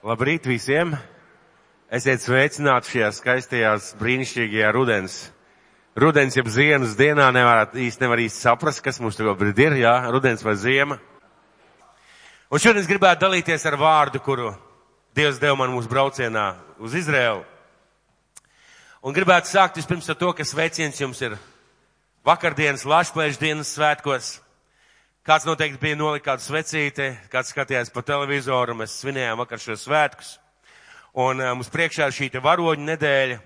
Labrīt visiem! Esiet sveicināti šajā skaistajās brīnišķīgajā rudens. Rudens, jeb ziemas dienā nevarat īsti, nevar īsti saprast, kas mums tagad ir, jā, rudens vai ziema. Un šodien es gribētu dalīties ar vārdu, kuru Dievs deva man mūsu braucienā uz Izraelu. Un gribētu sākt vispirms ar to, ka sveiciens jums ir vakardienas Lašplēžu dienas svētkos. Kāds noteikti bija nolikt kādu svecīti, kāds skatījās pa televizoru, mēs svinējām vakar šos svētkus. Un uh, mums priekšā ir šī varoņu nedēļa,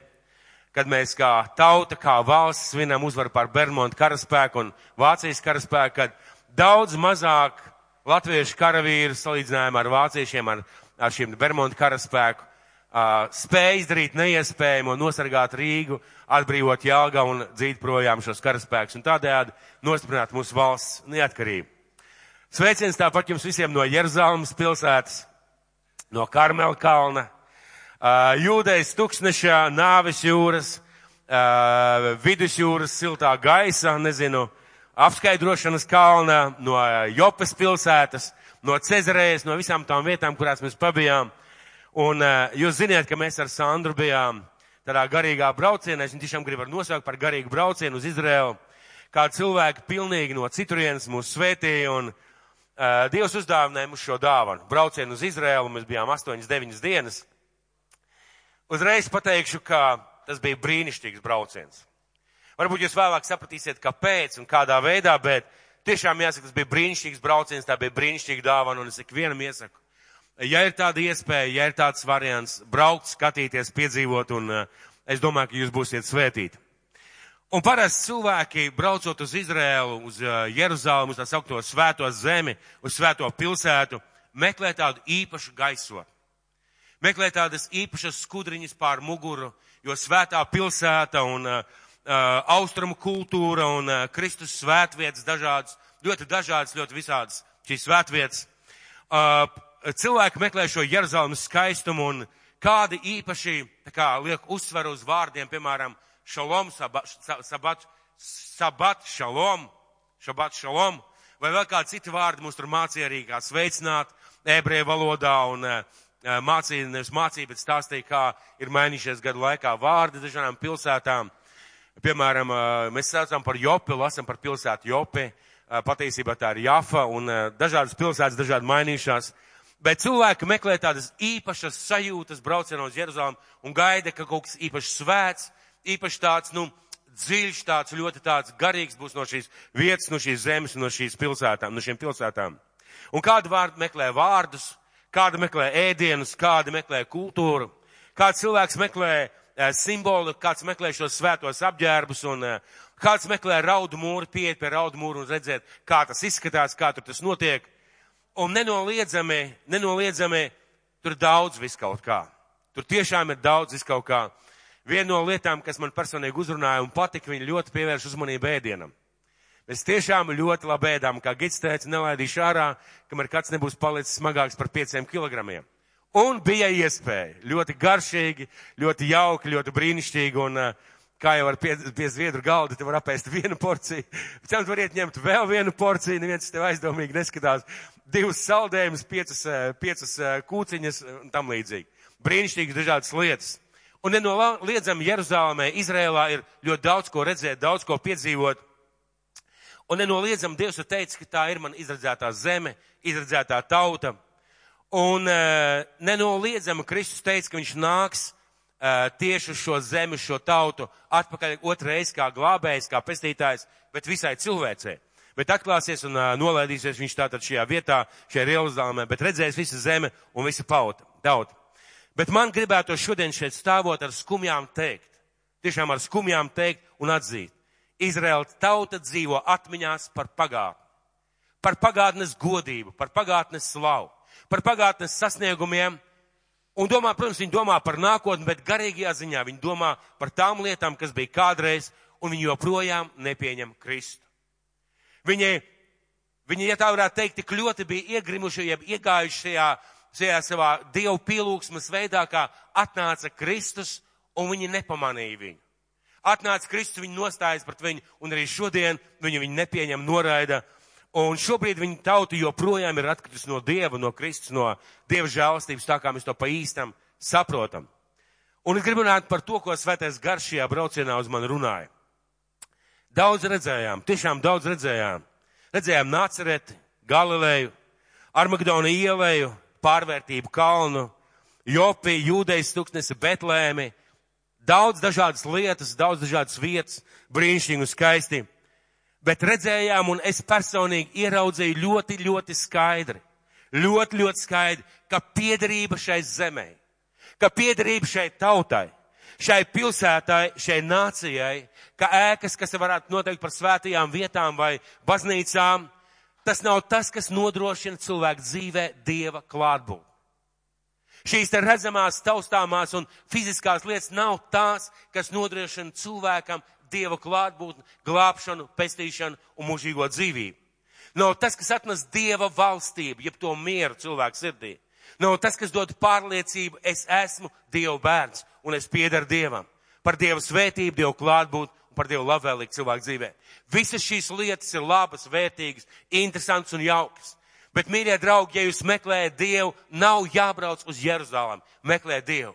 kad mēs kā tauta, kā valsts svinam uzvaru pār Bermontu karaspēku un Vācijas karaspēku, kad daudz mazāk latviešu karavīru salīdzinājumā ar vāciešiem, ar, ar šiem Bermontu karaspēku, spēja izdarīt neiespējamo, nosargāt Rīgu, atbrīvot Jālga un dzīt projām šos karaspēkus un tādējādi nostiprināt mūsu valsts neatkarību. Sveiciens tāpat jums visiem no Jeruzalemes pilsētas, no Karmela kalna, Jūdejas tuksnešā, Nāves jūras, Vidusjūras siltā gaisa, nezinu, apskaidrošanas kalna, no Jopes pilsētas, no Cezarējas, no visām tām vietām, kurās mēs pabijām. Un uh, jūs ziniet, ka mēs ar Sandru bijām tādā garīgā braucienā, es tiešām gribu nosaukt par garīgu braucienu uz Izraelu, kā cilvēki pilnīgi no citurienes mūs svētīja un Uh, Dievs uzdāvināja mums šo dāvanu. Braucienu uz Izrēlu, mēs bijām 8-9 dienas. Uzreiz pateikšu, ka tas bija brīnišķīgs brauciens. Varbūt jūs vēlāk sapratīsiet, kāpēc un kādā veidā, bet tiešām jāsaka, tas bija brīnišķīgs brauciens, tā bija brīnišķīga dāvana, un es ikvienam iesaku, ja ir tāda iespēja, ja ir tāds variants, braukt, skatīties, piedzīvot, un uh, es domāju, ka jūs būsiet svētīti. Un parasti cilvēki, braucot uz Izrēlu, uz uh, Jeruzalemu, uz tā saukto svēto zemi, uz svēto pilsētu, meklē tādu īpašu gaisotni. Meklē tādas īpašas skudriņas pār muguru, jo svētā pilsēta un uh austrumu kultūra un uh, Kristus svētvietas dažādas, ļoti dažādas, ļoti visādas šīs svētvietas. Uh, cilvēki meklē šo Jeruzalemes skaistumu un kādi īpaši, kā, liek uzsvaru uz vārdiem, piemēram, šalom, sabat, sabat, sabat šalom, šabat šalom, vai vēl kādi citi vārdi mums tur mācīja arī kā sveicināt ebreju valodā un mācīja, nevis mācīja, bet stāstīja, kā ir mainījušies gadu laikā vārdi dažādām pilsētām. Piemēram, mēs saucam par Jopi, lasam par pilsētu Jopi, patiesībā tā ir Jafa un dažādas pilsētas dažādi mainījušās. Bet cilvēki meklē tādas īpašas sajūtas braucienā uz Jeruzalem un gaida, ka kaut kas īpaši svēts, īpaši tāds, nu, dziļš, tāds ļoti tāds garīgs būs no šīs vietas, no šīs zemes, no šīs pilsētām, no šiem pilsētām. Un kādu vārdu meklē vārdus, kāda meklē ēdienus, kāda meklē kultūru, kāds cilvēks meklē e, simbolu, kāds meklē šos svētos apģērbus un e, kāds meklē raudu mūru, pieiet pie raudu mūru un redzēt, kā tas izskatās, kā tur tas notiek. Un nenoliedzami, nenoliedzami, tur daudz viskaut kā. Tur tiešām ir daudz viskaut kā. Viena no lietām, kas man personīgi uzrunāja un patika, viņi ļoti pievērš uzmanību ēdienam. Mēs tiešām ļoti labi ēdām, kā Gits teica, nelaidīšu ārā, kamēr kāds nebūs palicis smagāks par pieciem kilogramiem. Un bija iespēja. Ļoti garšīgi, ļoti jauki, ļoti brīnišķīgi. Un, kā jau ar pie, pie zviedru galda, te var apēst vienu porciju. Pēc tam var iet ņemt vēl vienu porciju, neviens tev aizdomīgi neskatās. Divas saldējumus, piecas, piecas kūciņas un tam līdzīgi. Brīnišķīgas dažādas lietas. Un nenoliedzami Jeruzālēmē, Izrēlā ir ļoti daudz ko redzēt, daudz ko piedzīvot. Un nenoliedzami Dievs ir teicis, ka tā ir man izredzētā zeme, izredzētā tauta. Un uh, nenoliedzami Kristus teica, ka viņš nāks uh, tieši uz šo zemi, šo tautu, atpakaļ otrais kā glābējs, kā pestītājs, bet visai cilvēcei. Bet atklāsies un uh, nolaidīsies viņš tātad šajā vietā, šajā Jeruzālēmē, bet redzēs visa zeme un visa pauta, tauta. Bet man gribētu šodien šeit stāvot ar skumjām teikt, tiešām ar skumjām teikt un atzīt. Izraela tauta dzīvo atmiņās par pagātni, par pagātnes godību, par pagātnes slavu, par pagātnes sasniegumiem. Un domā, protams, viņi domā par nākotni, bet garīgajā ziņā viņi domā par tām lietām, kas bija kādreiz, un viņi joprojām nepieņem Kristu. Viņi, viņi, ja tā varētu teikt, tik ļoti bija iegrimuši, jeb iegājuši šajā šajā savā dievu pielūgsmas veidā, kā atnāca Kristus un viņi nepamanīja viņu. Atnāca Kristus, viņi nostājas pret viņu un arī šodien viņu viņi nepieņem, noraida. Un šobrīd viņa tauta joprojām ir atkritusi no Dieva, no Kristus, no Dieva žēlastības, tā kā mēs to pa īstam saprotam. Un es gribu runāt par to, ko svētais garš šajā braucienā uz mani runāja. Daudz redzējām, tiešām daudz redzējām. Redzējām Nacereti, Galileju, Armagdona ielēju, pārvērtību kalnu, Jopi, Jūdejas tuksnesi, Betlēmi. Daudz dažādas lietas, daudz dažādas vietas, brīnišķīgi un skaisti bet redzējām un es personīgi ieraudzīju ļoti, ļoti skaidri, ļoti, ļoti skaidri, ka piederība šai zemē, ka piederība šai tautai, šai pilsētai, šai nācijai, ka ēkas, kas varētu noteikt par svētajām vietām vai baznīcām, tas nav tas, kas nodrošina cilvēku dzīvē Dieva klātbūtni. Šīs te redzamās, taustāmās un fiziskās lietas nav tās, kas nodrošina cilvēkam Dieva klātbūtni, glābšanu, pestīšanu un mūžīgo dzīvību. Nav tas, kas atnes Dieva valstību, jeb to mieru cilvēku sirdī. Nav tas, kas dod pārliecību, es esmu Dieva bērns un es piedaru Dievam. Par Dieva svētību, Dieva klātbūtni un par Dieva labvēlīgu cilvēku dzīvē. Visas šīs lietas ir labas, vērtīgas, interesantas un jaukas. Bet, mīļie draugi, ja jūs meklējat Dievu, nav jābrauc uz Jeruzalem. Meklēt Dievu.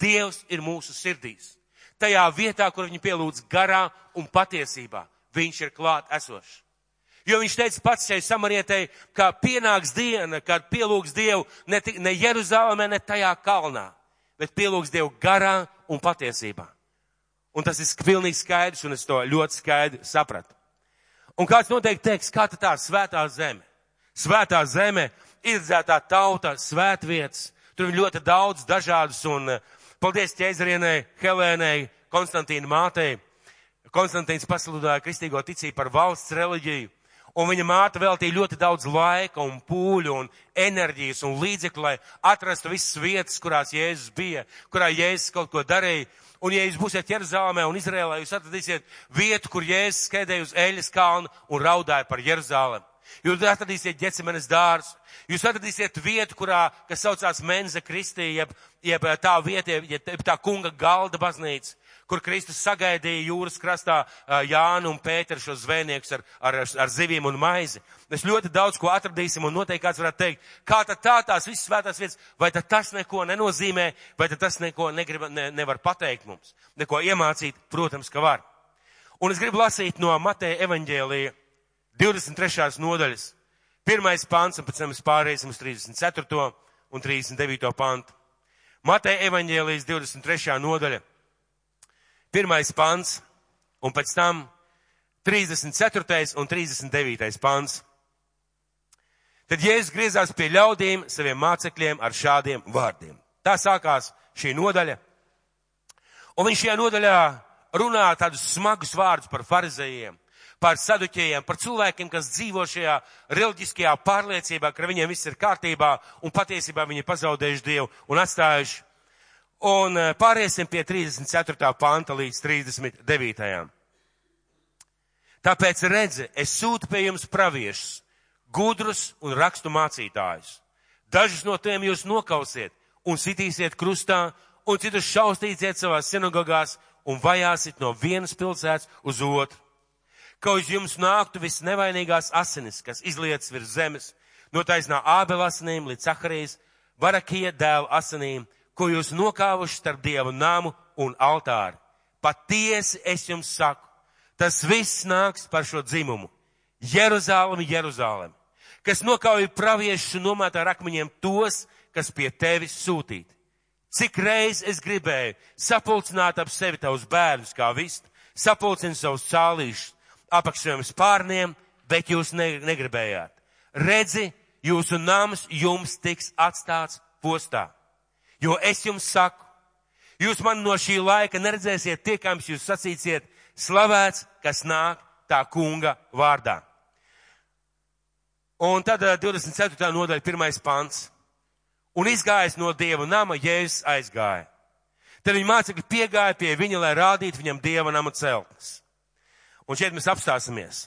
Dievs ir mūsu sirdīs tajā vietā, kur viņu pielūdz garā un patiesībā. Viņš ir klāt esošs. Jo viņš teica pats šai samarietei, ka pienāks diena, kad pielūgs Dievu ne, ne Jeruzalemē, ne tajā kalnā, bet pielūgs Dievu garā un patiesībā. Un tas ir pilnīgi skaidrs, un es to ļoti skaidri sapratu. Un kāds noteikti teiks, kā tā svētā zeme? Svētā zeme, izdzētā tauta, svētvietas, tur ir ļoti daudz dažādas un uh, Paldies ķēzarienai, Helēnai, Konstantīna mātei. Konstantīns pasludināja kristīgo ticību par valsts reliģiju, un viņa māte veltīja ļoti daudz laika un pūļu un enerģijas un līdzekļu, lai atrastu visas vietas, kurās Jēzus bija, kurā Jēzus kaut ko darīja. Un ja jūs būsiet Jeruzalemē un Izrēlē, jūs atradīsiet vietu, kur Jēzus skēdēja uz Eļas kalnu un raudāja par Jeruzalemi. Jūs atradīsiet ģecemenes dārzu, jūs atradīsiet vietu, kurā, kas saucās Menze Kristī, jeb, jeb tā vieta, jeb tā kunga galda baznīca, kur Kristus sagaidīja jūras krastā Jānu un Pēteru šo zvejniekus ar, ar, ar zivīm un maizi. Mēs ļoti daudz ko atradīsim un noteikti kāds varētu teikt, kā tad tā tās visas svētās vietas, vai tad tas neko nenozīmē, vai tad tas neko negrib, ne, nevar pateikt mums, neko iemācīt, protams, ka var. Un es gribu lasīt no Mateja evaņģēlija 23. nodaļas, pirmais pants, un pēc tam mēs pāriesim uz 34. un 39. pantu. Mateja evaņģēlijas 23. nodaļa, pirmais pants, un pēc tam 34. un 39. pants. Tad Jēzus griezās pie ļaudīm, saviem mācekļiem ar šādiem vārdiem. Tā sākās šī nodaļa. Un viņš šajā nodaļā runā tādus smagus vārdus par farizējiem, par saduķējiem, par cilvēkiem, kas dzīvo šajā reliģiskajā pārliecībā, ka viņiem viss ir kārtībā un patiesībā viņi ir pazaudējuši Dievu un atstājuši. Un eh, pāriesim pie 34. panta līdz 39. Tāpēc redzi, es sūtu pie jums praviešus, gudrus un rakstu mācītājus. Dažus no tiem jūs nokausiet un sitīsiet krustā, un citus šaustīsiet savās sinagogās un vajāsiet no vienas pilsētas uz otru ka uz jums nāktu visnevainīgās asinis, kas izlietas virs zemes, no taisnā ābela asinīm līdz Saharijas, Barakija dēla asinīm, ko jūs nokāvuši starp dievu namu un altāri. Patiesi es jums saku, tas viss nāks par šo dzimumu. Jeruzālemi, Jeruzālemi, kas nokauja praviešus un nomētā ar akmeņiem tos, kas pie tevis sūtīti. Cik reiz es gribēju sapulcināt ap sevi tavus bērnus kā vistu, sapulcinu savus cālīšus, apakšējiem spārniem, bet jūs ne, negribējāt. Redzi, jūsu nams jums tiks atstāts postā. Jo es jums saku, jūs man no šī laika neredzēsiet tiekams, jūs sacīsiet, slavēts, kas nāk tā kunga vārdā. Un tad 24. nodaļa, pirmais pants. Un izgājis no dieva nama, Jēzus aizgāja. Tad viņa mācekļi piegāja pie viņa, lai rādītu viņam dieva nama celtnes. Un šeit mēs apstāsimies.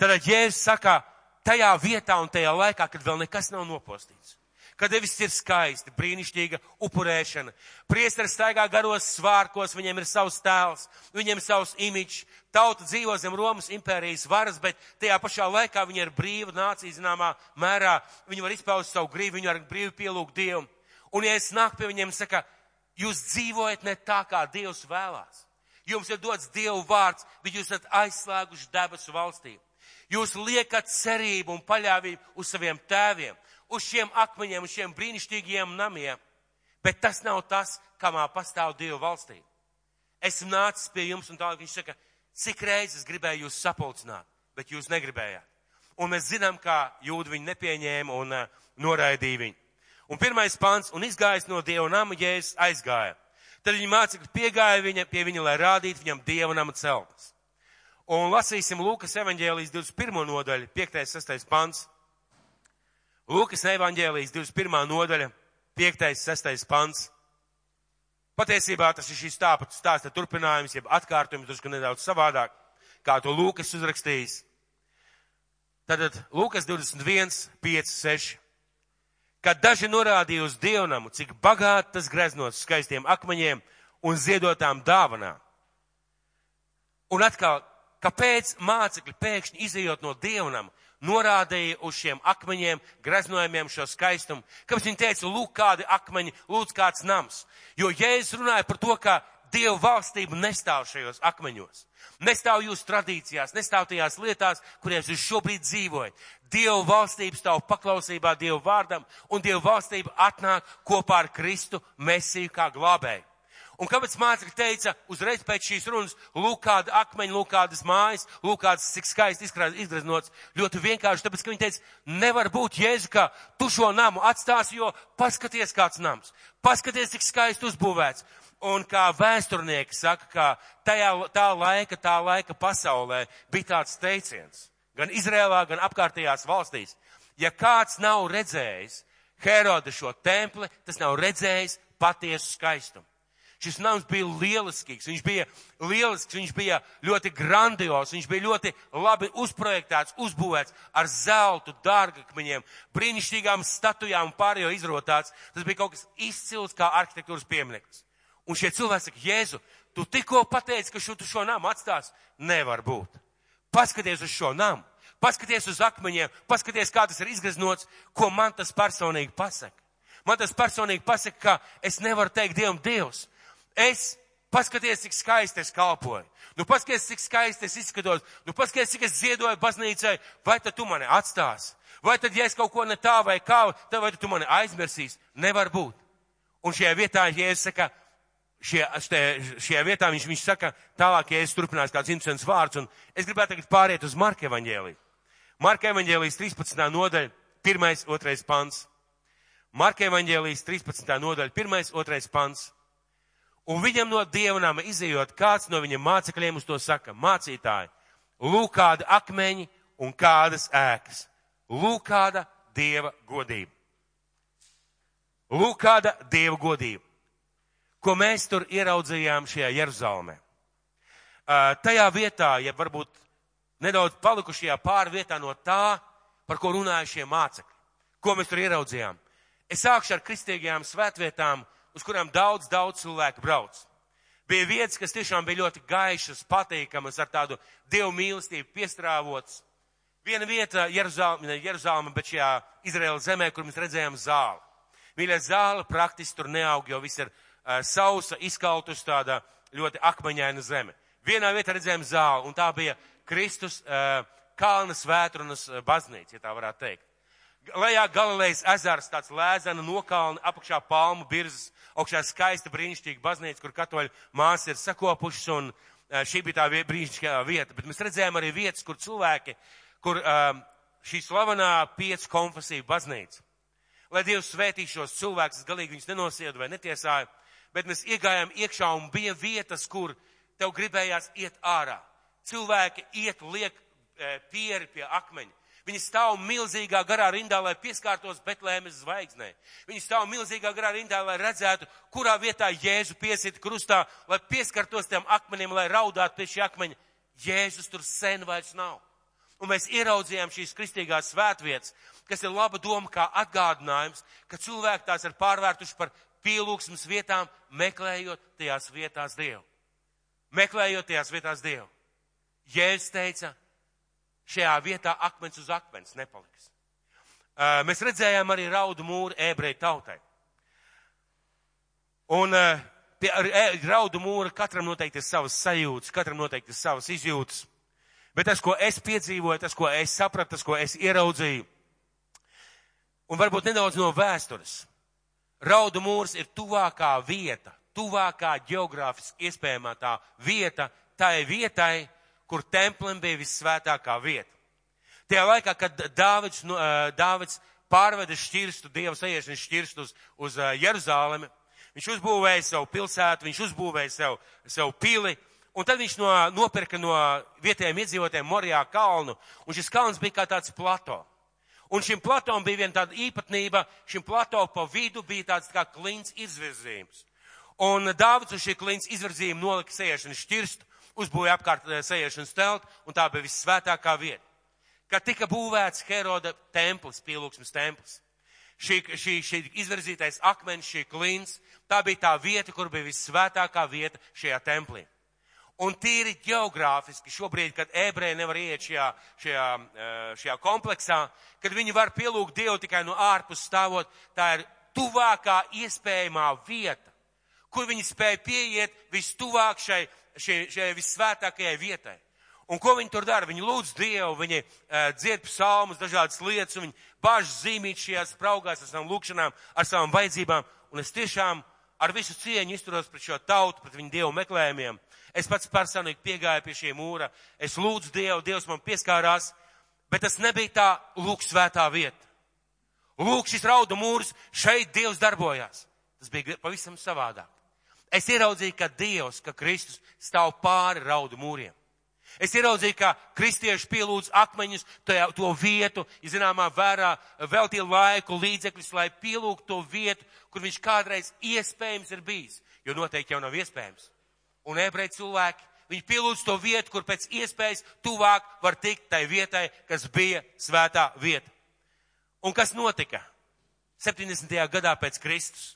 Tad Jēzus saka, tajā vietā un tajā laikā, kad vēl nekas nav nopostīts, kad viss ir skaisti, brīnišķīga upurēšana. Priesteris staigā garos svārkos, viņiem ir savs tēls, viņiem ir savs imičs. Tauta dzīvo zem Romas impērijas varas, bet tajā pašā laikā viņi ir brīva nācija zināmā mērā. Viņi var izpaust savu gribu, viņi var brīvi pielūgt Dievu. Un ja es nāku pie viņiem, saka, jūs dzīvojat ne tā, kā Dievs vēlās. Jums ir dots Dievu vārds, bet jūs esat aizslēguši debesu valstību. Jūs liekat cerību un paļāvību uz saviem tēviem, uz šiem akmeņiem, uz šiem brīnišķīgiem namiem, bet tas nav tas, kamā pastāv Dieva valstī. Esmu nācis pie jums un tālāk viņš saka, cik reizes gribēju jūs sapulcināt, bet jūs negribējāt. Un mēs zinām, kā jūdi viņu nepieņēma un uh, noraidīja viņu. Un pirmais pants, un izgājis no Dieva nama, Jēzus aizgāja. Tad viņa mācekļi piegāja viņa, pie viņa, lai rādītu viņam Dieva nama celtnes. Un lasīsim Lūkas evaņģēlijas 21. nodaļu, 5. 6. pants. Lūkas evaņģēlijas 21. nodaļa, 5. 6. pants. Patiesībā tas ir šīs tāpat stāsta turpinājums, jeb atkārtojums, drusku nedaudz savādāk, kā to Lūkas uzrakstījis. Tātad Lūkas 21, 5, 6. Kad daži norādīja uz dievnamu, cik bagāti tas greznos skaistiem akmeņiem un ziedotām dāvanām. Un atkal kāpēc mācekļi pēkšņi izējot no dievnam, norādīja uz šiem akmeņiem, greznojumiem šo skaistumu. Kāpēc viņi teica, lūk, kādi akmeņi, lūdz kāds nams. Jo Jēzus runāja par to, ka Dieva valstība nestāv šajos akmeņos. Nestāv jūsu tradīcijās, nestāv tajās lietās, kurās jūs šobrīd dzīvojat. Dieva valstība stāv paklausībā Dieva vārdam, un Dieva valstība atnāk kopā ar Kristu Mesiju kā glābēju. Un kāpēc mācekļi teica uzreiz pēc šīs runas, lūk kāda akmeņa, lūk kādas mājas, lūk kādas cik skaisti izgreznots, ļoti vienkārši, tāpēc, ka viņi teica, nevar būt Jēzu, ka tu šo namu atstāsi, jo paskaties kāds nams, paskaties, cik skaisti uzbūvēts. Un kā vēsturnieki saka, ka tajā, tā laika, tā laika pasaulē bija tāds teiciens, gan Izrēlā, gan apkārtējās valstīs. Ja kāds nav redzējis Heroda šo templi, tas nav redzējis patiesu skaistumu. Šis nams bija lielisks, viņš bija lielisks, viņš bija ļoti grandios, viņš bija ļoti labi uzprojektēts, uzbūvēts ar zeltu, dārgakmeņiem, brīnišķīgām statujām un pārējo izrotāts. Tas bija kaut kas izcils kā arhitektūras piemineklis. Un šie cilvēki saka, Jēzu, tu tikko pateici, ka šo, tu šo namu atstās. Nevar būt. Paskaties uz šo namu, paskaties uz akmeņiem, paskaties, kā tas ir izgraznots, ko man tas personīgi pasaka. Man tas personīgi pasaka, ka es nevaru teikt Dievam Dievs. Es, paskaties, cik skaisti es kalpoju. Nu, paskaties, cik skaisti es izskatos. Nu, paskaties, cik es ziedoju baznīcai. Vai tad tu mani atstās? Vai tad, ja es kaut ko ne tā vai kā, tad vai tu mani aizmirsīs? Nevar būt. Un šajā vietā, ja es saka, šie, šie, šajā vietā viņš, viņš saka, tālāk, ja es turpināšu kāds interesants vārds, un es gribētu tagad pāriet uz Marka evaņģēlī. Marka evaņģēlīs 13. nodaļa, 1. 2. pants. Marka evaņģēlīs 13. nodaļa, 1. 2. pants. Un viņam no dievnām izējot, kāds no viņa mācekļiem uz to saka, mācītāji, lūk kāda akmeņi un kādas ēkas. Lūk kāda dieva godība. Lūk kāda dieva godība. Ko mēs tur ieraudzījām šajā Jeruzalemē. Uh, tajā vietā, ja varbūt nedaudz palikušajā pārvietā no tā, par ko runāja šie mācekļi. Ko mēs tur ieraudzījām? Es sākšu ar kristīgajām svētvietām, uz kurām daudz, daudz cilvēku brauc. Bija vietas, kas tiešām bija ļoti gaišas, patīkamas, ar tādu dievu mīlestību piestrāvots. Viena vieta Jeruzalma, Jeruzalma, bet šajā Izraēlas zemē, kur mēs redzējām zāli. Mīļā zāle praktiski tur neaug, jo viss ir uh, sausa, izkautus tāda ļoti akmeņaina zeme. Vienā vietā redzējām zāli, un tā bija Kristus uh, kalna svētrunas baznīca, ja tā varētu teikt. Lejā Galilejas ezers, tāds lēzena nokalna, apakšā palmu birzas, augšā skaista brīnišķīga baznīca, kur katoļu māsas ir sakopušas, un e, šī bija tā brīnišķīgā vieta. Bet mēs redzējām arī vietas, kur cilvēki, kur um, šī slavenā piecu konfesiju baznīca. Lai Dievs svētī šos cilvēkus, galīgi viņus nenosiedu vai netiesāju, bet mēs iegājām iekšā un bija vietas, kur tev gribējās iet ārā. Cilvēki iet liek e, pieri pie akmeņa. Viņi stāv milzīgā garā rindā, lai pieskārtos Betlēmes zvaigznē. Viņi stāv milzīgā garā rindā, lai redzētu, kurā vietā Jēzu piesiet krustā, lai pieskartos tiem akmeņiem, lai raudātu pie šī akmeņa. Jēzus tur sen vairs nav. Un mēs ieraudzījām šīs kristīgās svētvietas, kas ir laba doma kā atgādinājums, ka cilvēki tās ir pārvērtuši par pielūgsmas vietām, meklējot tajās vietās Dievu. Meklējot tajās vietās Dievu. Jēzus teica, šajā vietā akmens uz akmens nepaliks. Mēs redzējām arī raudu mūru ebreju tautai. Un pie raudu mūra katram noteikti ir savas sajūtas, katram noteikti ir savas izjūtas. Bet tas, ko es piedzīvoju, tas, ko es sapratu, tas, ko es ieraudzīju, un varbūt nedaudz no vēstures. Raudu mūrs ir tuvākā vieta, tuvākā geogrāfiski iespējamā tā vieta, tai vietai, kur templim bija vissvētākā vieta. Tajā laikā, kad Dāvids, nu, Dāvids pārveda šķirstu, Dieva sajiešanas šķirstu uz, uz Jeruzālemi, viņš uzbūvēja savu pilsētu, viņš uzbūvēja savu, savu pili, un tad viņš no, nopirka no vietējiem iedzīvotājiem Morijā kalnu, un šis kalns bija kā tāds plato. Un šim platom bija viena tāda īpatnība, šim plato pa vidu bija tāds kā klints izvirzījums. Un Dāvids uz šī klints izvirzījuma nolika sēšanas šķirstu, uzbūvēja apkārt eh, sēšanas teltu, un tā bija vissvētākā vieta. Kad tika būvēts Heroda templis, pielūgsmes templis, šī, šī, šī izvirzītais akmens, šī klints, tā bija tā vieta, kur bija vissvētākā vieta šajā templī. Un tīri geogrāfiski šobrīd, kad ebreji nevar iet šajā, šajā, eh, šajā kompleksā, kad viņi var pielūgt Dievu tikai no ārpus stāvot, tā ir tuvākā iespējamā vieta, kur viņi spēja pieiet vistuvāk šai, šai, šai vissvētākajai vietai. Un ko viņi tur dara? Viņi lūdz Dievu, viņi uh, dzied psalmus, dažādas lietas, un viņi bāž zīmīt šajās spraugās ar savām lūkšanām, ar savām vajadzībām. Un es tiešām ar visu cieņu izturos pret šo tautu, pret viņu Dievu meklējumiem. Es pats personīgi piegāju pie šī mūra, es lūdzu Dievu, Dievs man pieskārās, bet tas nebija tā lūk svētā vieta. Lūk, šis raudu mūrs, šeit Dievs darbojās. Tas bija pavisam savādāk. Es ieraudzīju, ka Dievs, ka Kristus stāv pāri raudu mūriem. Es ieraudzīju, ka kristieši pielūdz akmeņus, to, to vietu, ja zināmā vērā veltīja laiku, līdzekļus, lai pielūgtu to vietu, kur viņš kādreiz iespējams ir bijis, jo noteikti jau nav iespējams. Un ebreji cilvēki, viņi pielūdz to vietu, kur pēc iespējas tuvāk var tikt tai vietai, kas bija svētā vieta. Un kas notika? 70. gadā pēc Kristus.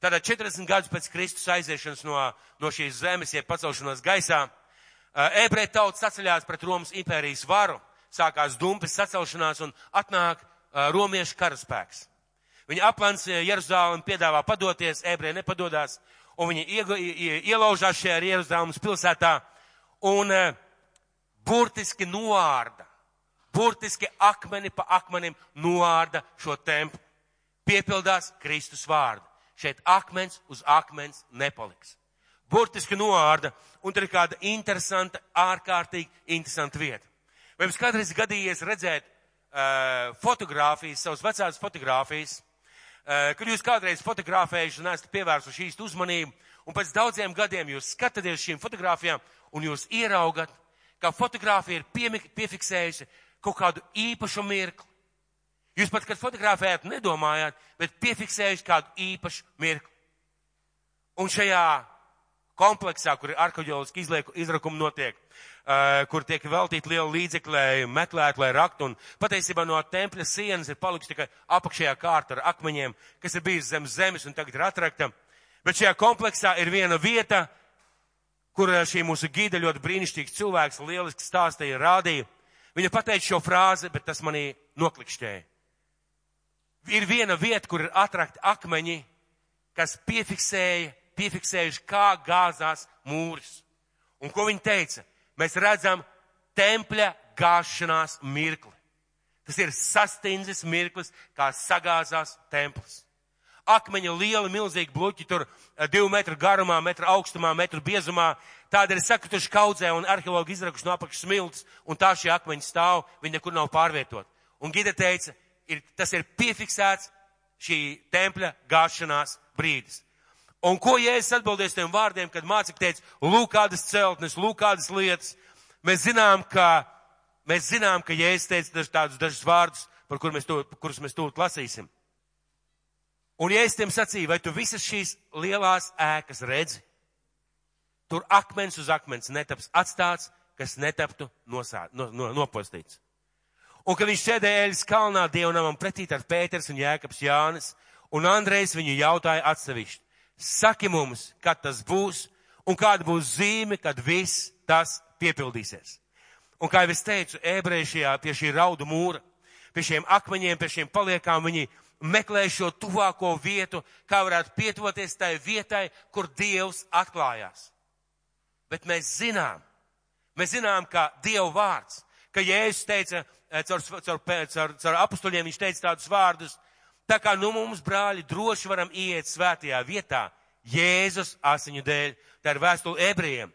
Tātad 40 gadus pēc Kristus aiziešanas no, no šīs zemes, jeb pacelšanos gaisā, ebreja tauts saceļās pret Romas impērijas varu, sākās dumpes sacelšanās un atnāk romiešu karaspēks. Viņi aplans Jeruzālēm piedāvā padoties, ebreji nepadodās, un viņi ielaužās šajā Jeruzālēmas pilsētā un burtiski noārda, burtiski akmeni pa akmenim noārda šo templi. Piepildās Kristus vārdu. Šeit akmens uz akmens nepaliks. Burtiski noārda, un tur ir kāda interesanta, ārkārtīgi interesanta vieta. Vai jums kādreiz gadījies redzēt uh, fotogrāfijas, savas vecās fotogrāfijas, uh, kad jūs kādreiz fotografējuši un esat pievērsuši īstu uzmanību, un pēc daudziem gadiem jūs skatāties šīm fotogrāfijām, un jūs ieraugat, ka fotogrāfija ir piefiksējusi kaut kādu īpašu mirkli. Jūs pat, kad fotografējat, nedomājāt, bet piefiksējuši kādu īpašu mirkli. Un šajā kompleksā, kur arheoloģiski izrakumi notiek, uh, kur tiek veltīti liela līdzekļi, lai meklētu, lai raktu, un patiesībā no tempļa sienas ir palikusi tikai apakšējā kārta ar akmeņiem, kas ir bijis zem zemes un tagad ir atrakta. Bet šajā kompleksā ir viena vieta, kur šī mūsu gīda ļoti brīnišķīgs cilvēks lieliski stāstīja, rādīja. Viņa pateica šo frāzi, bet tas manī noklikšķēja. Ir viena vieta, kur ir atrakti akmeņi, kas piefiksēja, piefiksējuši, kā gāzās mūris. Un ko viņi teica? Mēs redzam tempļa gāšanās mirkli. Tas ir sastindzis mirklis, kā sagāzās templis akmeņa lieli, milzīgi bluķi, tur eh, divu metru garumā, metru augstumā, metru biezumā. Tāda ir sakrituši kaudzē un arheologi izrakuši no apakšas smilts, un tā šie akmeņi stāv, viņi nekur nav pārvietot. Un Gita teica, ir, tas ir piefiksēts šī tempļa gāšanās brīdis. Un ko Jēzus atbildēs tiem vārdiem, kad mācekļi teica, lūk kādas celtnes, lūk kādas lietas. Mēs zinām, ka, mēs zinām, ka Jēzus teica daž, tādus dažus vārdus, par kur mēs to, kurus mēs tūlīt lasīsim. Un es tiem sacīju, vai tu visas šīs lielās ēkas redzi, tur akmens uz akmens netaps atstāts, kas netaptu nosā, no, no, nopostīts. Un kad viņš sēdēja Eļas kalnā dievnamam pretī ar Pēters un Jēkabs Jānis, un Andrejs viņu jautāja atsevišķi, saki mums, kad tas būs, un kāda būs zīme, kad viss tas piepildīsies. Un kā jau es teicu, ebreji šajā pie šī raudu mūra, pie šiem akmeņiem, pie šiem paliekām, viņi meklē šo tuvāko vietu, kā varētu pietuvoties tai vietai, kur Dievs atklājās. Bet mēs zinām, mēs zinām, ka Dieva vārds, ka Jēzus teica, Eh, caur, caur, caur, caur apustuļiem viņš teica tādus vārdus, tā kā nu mums, brāļi, droši varam iet svētajā vietā, Jēzus asiņu dēļ, tā ir vēstule ebrejiem.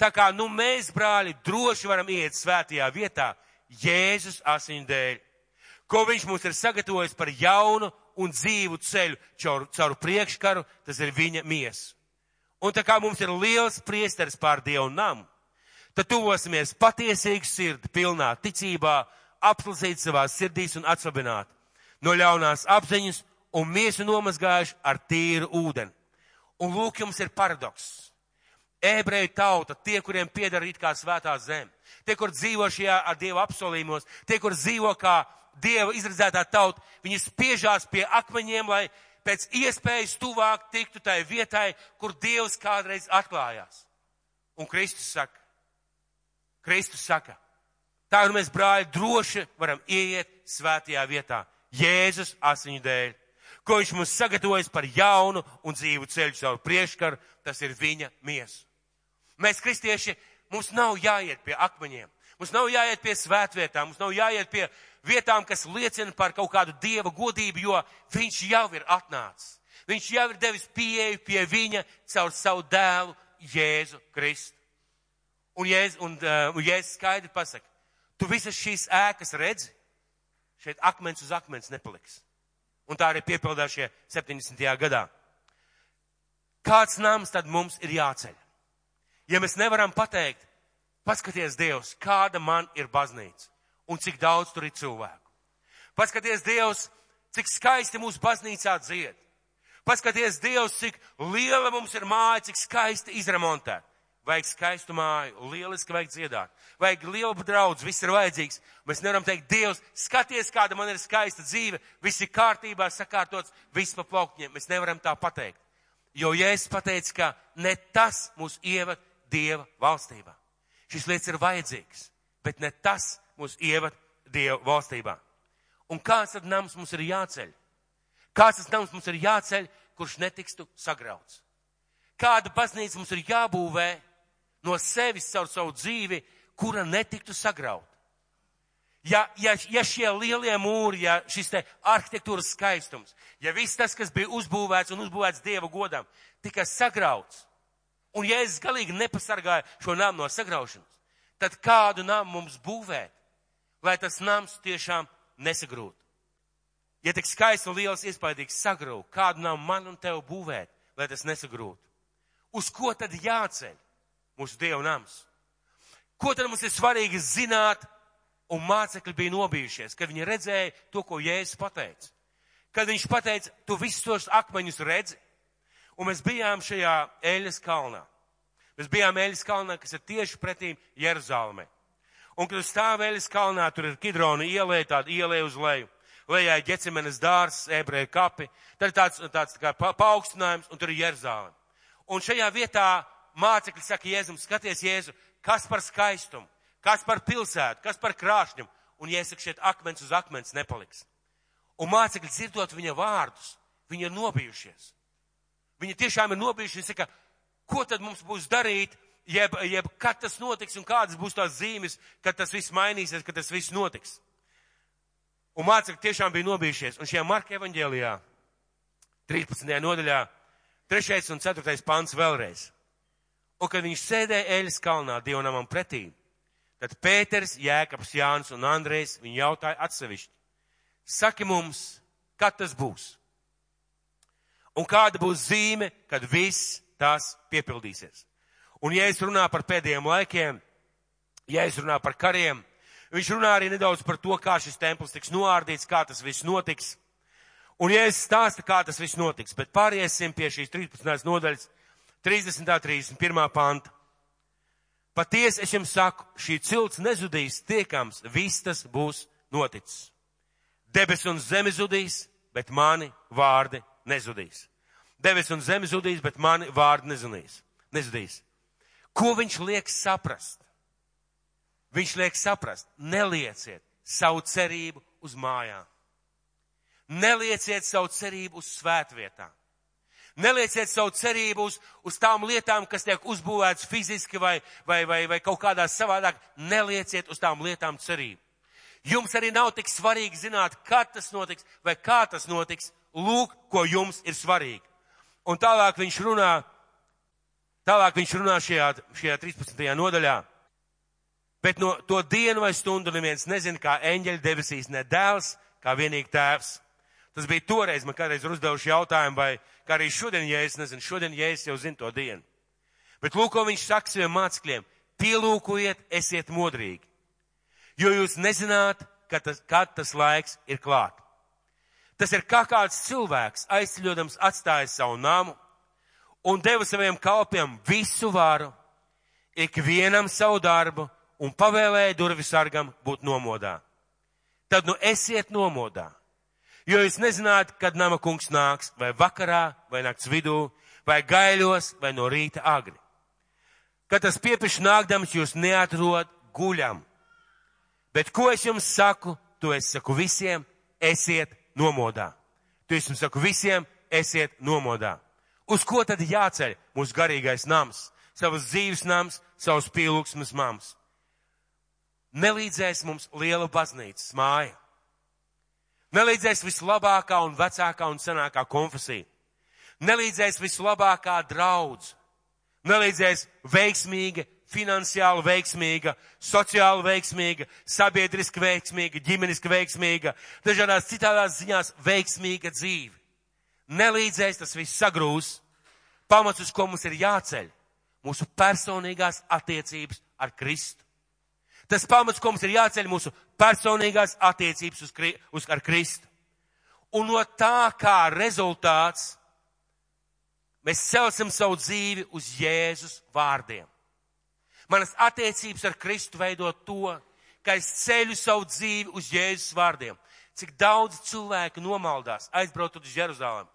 Tā kā nu mēs, brāļi, droši varam iet svētajā vietā, Jēzus asiņu dēļ, ko viņš mums ir sagatavojis par jaunu un dzīvu ceļu caur, caur priekškaru, tas ir viņa miesa. Un tā kā mums ir liels priesteris pār Dievu namu, tad tuvosimies patiesīgu sirdi, pilnā ticībā, apslasīt savās sirdīs un atsvabināt no ļaunās apziņas un miesu nomazgājuši ar tīru ūdeni. Un lūk, jums ir paradoks. Ebreju tauta, tie, kuriem piedara it kā svētā zeme, tie, kur dzīvo šajā ar Dievu apsolījumos, tie, kur dzīvo kā Dieva izredzētā tauta, viņi spiežās pie akmeņiem, lai pēc iespējas tuvāk tiktu tai vietai, kur Dievs kādreiz atklājās. Un Kristus saka, Kristus saka, Tā nu mēs, brāļi, droši varam ieiet svētajā vietā. Jēzus asiņu dēļ, ko viņš mums sagatavojas par jaunu un dzīvu ceļu savu priekškaru, tas ir viņa miesa. Mēs, kristieši, mums nav jāiet pie akmeņiem, mums nav jāiet pie svētvietām, mums nav jāiet pie vietām, kas liecina par kaut kādu dieva godību, jo viņš jau ir atnācis. Viņš jau ir devis pieeju pie viņa caur savu dēlu Jēzu Kristu. Un Jēzus, un, uh, un Jēzus skaidri pasaka, Tu visas šīs ēkas redzi, šeit akmens uz akmens nepaliks. Un tā arī piepildās šie 70. gadā. Kāds nams tad mums ir jāceļ? Ja mēs nevaram pateikt, paskaties Dievs, kāda man ir baznīca un cik daudz tur ir cilvēku. Paskaties Dievs, cik skaisti mūsu baznīcā dzied. Paskaties Dievs, cik liela mums ir māja, cik skaisti izremontēta vajag skaistu māju, lieliski vajag dziedāt, vajag lielu draudz, viss ir vajadzīgs. Mēs nevaram teikt, Dievs, skaties, kāda man ir skaista dzīve, viss ir kārtībā, sakārtots, viss pa plaukņiem. Mēs nevaram tā pateikt. Jo Jēzus pateica, ka ne tas mūs ievad Dieva valstībā. Šis lietas ir vajadzīgs, bet ne tas mūs ievad Dieva valstībā. Un kāds tad nams mums ir jāceļ? Kāds tas nams mums ir jāceļ, kurš netikstu sagrauts? Kāda baznīca mums ir jābūvē, no sevis caur savu dzīvi, kura netiktu sagraut. Ja, ja, ja šie lielie mūri, ja šis te arhitektūras skaistums, ja viss tas, kas bija uzbūvēts un uzbūvēts Dieva godam, tika sagrauts, un ja es galīgi nepasargāju šo namu no sagraušanas, tad kādu namu mums būvēt, lai tas nams tiešām nesagrūtu? Ja tik skaists un liels iespaidīgs sagrūt, kādu namu man un tev būvēt, lai tas nesagrūtu? Uz ko tad jāceļ? Mūsu Dieva nams. Ko tad mums ir svarīgi zināt, un mācekļi bija nobijušies, kad viņi redzēja to, ko Jēzus pateica. Kad viņš pateica, tu visus tos akmeņus redzi, un mēs bijām šajā Eļas kalnā. Mēs bijām Eļas kalnā, kas ir tieši pretīm Jeruzalemē. Un, kad stāv Eļas kalnā, tur ir Kidrona ielē, tāda ielē uz leju. Lejā ir ģecemenes dārs, ebreju kapi, tad ir tāds, tāds tā kā pa, paaugstinājums, un tur ir Jeruzalem. Un šajā vietā mācekļi saka Jēzum, skaties Jēzu, kas par skaistumu, kas par pilsētu, kas par krāšņumu, un Jēzus šeit akmens uz akmens nepaliks. Un mācekļi dzirdot viņa vārdus, viņi ir nobijušies. Viņi tiešām ir nobijušies, saka, ko tad mums būs darīt, jeb, jeb kad tas notiks un kādas būs tās zīmes, kad tas viss mainīsies, kad tas viss notiks. Un mācekļi tiešām bija nobijušies. Un šajā Marka evaņģēlijā, 13. nodaļā, 3. un 4. pants vēlreiz. Un kad viņš sēdēja Eļas kalnā dievnamam pretī, tad Pēters, Jēkabs, Jānis un Andrejs viņu jautāja atsevišķi. Saki mums, kad tas būs? Un kāda būs zīme, kad viss tās piepildīsies? Un ja es runāju par pēdējiem laikiem, ja es runāju par kariem, viņš runā arī nedaudz par to, kā šis templis tiks noārdīts, kā tas viss notiks. Un ja es stāstu, kā tas viss notiks, bet pāriesim pie šīs 13. nodaļas 30. 31. panta. Patiesi es jums saku, šī cilts nezudīs tiekams, viss tas būs noticis. Debes un zeme zudīs, bet mani vārdi nezudīs. Debes un zeme zudīs, bet mani vārdi nezudīs. nezudīs. Ko viņš liek saprast? Viņš liek saprast, nelieciet savu cerību uz mājām. Nelieciet savu cerību uz svētvietām. Nelieciet savu cerību uz, uz tām lietām, kas tiek uzbūvētas fiziski vai, vai, vai, vai kaut kādā savādāk. Nelieciet uz tām lietām cerību. Jums arī nav tik svarīgi zināt, kad tas notiks vai kā tas notiks. Lūk, ko jums ir svarīgi. Un tālāk viņš runā, tālāk viņš runā šajā, šajā 13. nodaļā. Bet no to dienu vai stundu neviens nezina, kā eņģeļi debesīs, ne dēls, kā vienīgi tēvs. Tas bija toreiz, man kādreiz ir uzdevuši jautājumu, vai kā arī šodien, ja es nezinu, šodien, ja es jau zinu to dienu. Bet lūk, ko viņš saka saviem mācekļiem. Pielūkojiet, esiet modrīgi. Jo jūs nezināt, kad tas, kad tas laiks ir klāt. Tas ir kā kāds cilvēks aizceļodams atstājis savu namu un deva saviem kalpiem visu varu, ikvienam savu darbu un pavēlēja durvis sargam būt nomodā. Tad nu esiet nomodā Jo jūs nezināt, kad nama kungs nāks, vai vakarā, vai nakts vidū, vai gaiļos, vai no rīta agri. Kad tas piepiši nākdams, jūs neatrod guļam. Bet ko es jums saku, to es saku visiem, esiet nomodā. To es jums saku visiem, esiet nomodā. Uz ko tad jāceļ mūsu garīgais nams, savas dzīves nams, savas pielūgsmes mams? Nelīdzēs mums liela baznīcas māja Nelīdzēs vislabākā un vecākā un senākā konfesija. Nelīdzēs vislabākā draudz. Nelīdzēs veiksmīga, finansiāli veiksmīga, sociāli veiksmīga, sabiedriski veiksmīga, ģimeniski veiksmīga, dažādās citādās ziņās veiksmīga dzīve. Nelīdzēs tas viss sagrūs. Pamats, uz ko mums ir jāceļ, mūsu personīgās attiecības ar Kristu. Tas pamats, ko mums ir jāceļ mūsu personīgās attiecības uz, uz, ar Kristu. Un no tā kā rezultāts mēs celsim savu dzīvi uz Jēzus vārdiem. Manas attiecības ar Kristu veido to, ka es ceļu savu dzīvi uz Jēzus vārdiem. Cik daudz cilvēku nomaldās, aizbraucot uz Jeruzalem,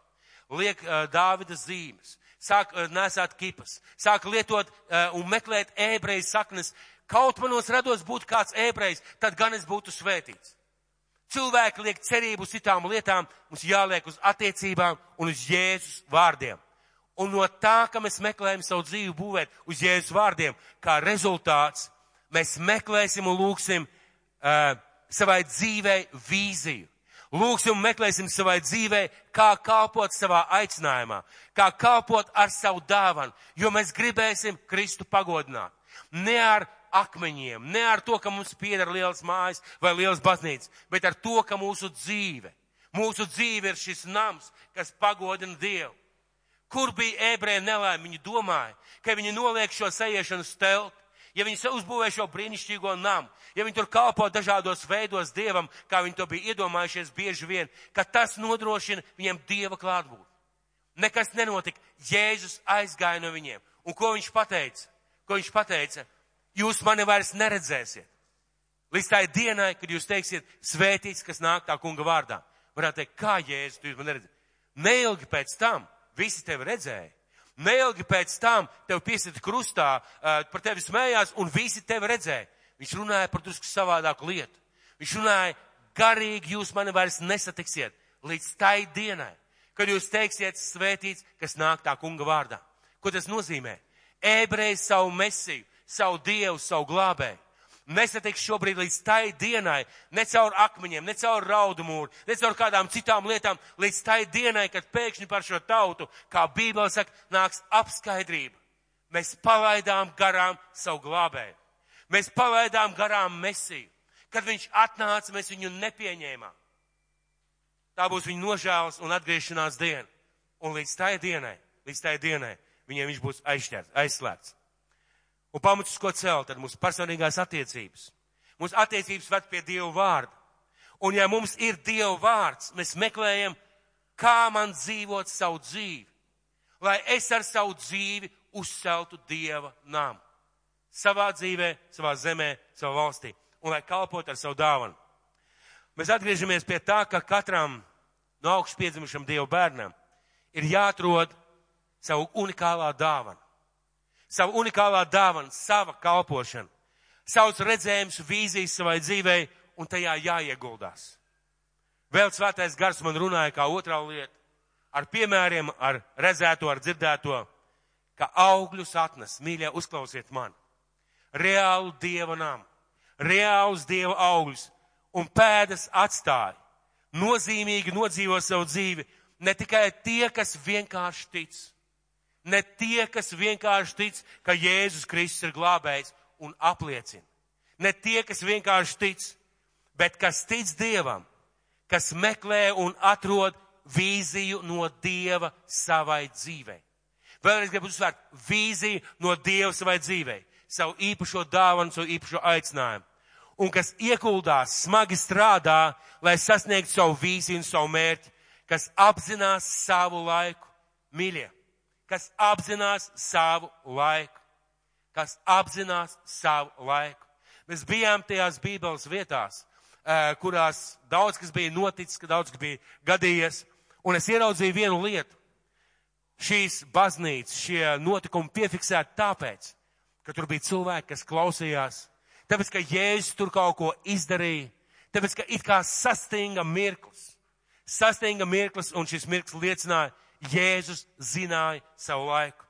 liek uh, Dāvida zīmes, sāk uh, nesāt kipas, sāk lietot uh, un meklēt ebreju saknes, kaut manos rados būtu kāds ebrejs, tad gan es būtu svētīts. Cilvēki liek cerību uz citām lietām, mums jāliek uz attiecībām un uz Jēzus vārdiem. Un no tā, ka mēs meklējam savu dzīvi būvēt uz Jēzus vārdiem, kā rezultāts, mēs meklēsim un lūksim uh, savai dzīvei vīziju. Lūksim un meklēsim savai dzīvei, kā kalpot savā aicinājumā, kā kalpot ar savu dāvanu, jo mēs gribēsim Kristu pagodināt. Ne ar akmeņiem, ne ar to, ka mums pieder liels mājas vai liels baznīcas, bet ar to, ka mūsu dzīve, mūsu dzīve ir šis nams, kas pagodina Dievu. Kur bija ebreja nelēma? Viņi domāja, ka viņi noliek šo sajiešanu stelt, ja viņi uzbūvē šo brīnišķīgo namu, ja viņi tur kalpo dažādos veidos Dievam, kā viņi to bija iedomājušies bieži vien, ka tas nodrošina viņiem Dieva klātbūtni. Nekas nenotika. Jēzus aizgāja no viņiem. Un ko viņš pateica? Ko viņš pateica? Jūs mani vairs neredzēsiet. Līdz tai dienai, kad jūs teiksiet, svētīts, kas nāk tā kunga vārdā. Varētu teikt, kā Jēzus, jūs mani neredzējat. Neilgi pēc tam visi tevi redzēja. Neilgi pēc tam tev piesita krustā, uh, par tevi smējās un visi tevi redzēja. Viņš runāja par drusku savādāku lietu. Viņš runāja, garīgi jūs mani vairs nesatiksiet līdz tai dienai, kad jūs teiksiet svētīts, kas nāk tā kunga vārdā. Ko tas nozīmē? Ebrejs savu mesiju savu Dievu, savu glābēju. Nesatiks šobrīd līdz tai dienai, ne caur akmeņiem, ne caur raudu mūru, ne caur kādām citām lietām, līdz tai dienai, kad pēkšņi par šo tautu, kā Bībele saka, nāks apskaidrība. Mēs palaidām garām savu glābēju. Mēs palaidām garām mesiju. Kad viņš atnāca, mēs viņu nepieņēmām. Tā būs viņa nožēlas un atgriešanās diena. Un līdz tai dienai, līdz tai dienai, viņiem viņš būs aizšķērts, aizslēgts. Un pamats, ko celt, tad mūsu personīgās attiecības. Mūsu attiecības ved pie Dieva vārda. Un ja mums ir Dieva vārds, mēs meklējam, kā man dzīvot savu dzīvi, lai es ar savu dzīvi uzceltu Dieva namu. Savā dzīvē, savā zemē, savā valstī. Un lai kalpot ar savu dāvanu. Mēs atgriežamies pie tā, ka katram no augšas piedzimušam Dievu bērnam ir jāatrod savu unikālā dāvana. Savu unikālā dāvana, sava kalpošana, savs redzējums, vīzijas savai dzīvei un tajā jāieguldās. Vēl svētais gars man runāja kā otrā lieta, ar piemēriem, ar redzēto, ar dzirdēto, ka augļus atnes, mīļie, uzklausiet mani. Reālu dieva namu, reālus dieva augļus un pēdas atstāja. Nozīmīgi nodzīvo savu dzīvi ne tikai tie, kas vienkārši tic, ne tie, kas vienkārši tic, ka Jēzus Kristus ir glābējs un apliecina, ne tie, kas vienkārši tic, bet kas tic Dievam, kas meklē un atrod vīziju no Dieva savai dzīvei. Vēlreiz gribu uzsvērt vīziju no Dieva savai dzīvei, savu īpašo dāvanu, savu īpašo aicinājumu. Un kas ieguldās, smagi strādā, lai sasniegtu savu vīziju un savu mērķi, kas apzinās savu laiku, mīļie, kas apzinās savu laiku, kas apzinās savu laiku. Mēs bijām tajās Bībeles vietās, kurās daudz kas bija noticis, ka daudz kas bija gadījies, un es ieraudzīju vienu lietu. Šīs baznīcas, šie notikumi piefiksēti tāpēc, ka tur bija cilvēki, kas klausījās, tāpēc, ka Jēzus tur kaut ko izdarīja, tāpēc, ka it kā sastinga mirklis. Sastinga mirklis, un šis mirklis liecināja, Jēzus zināja savu laiku.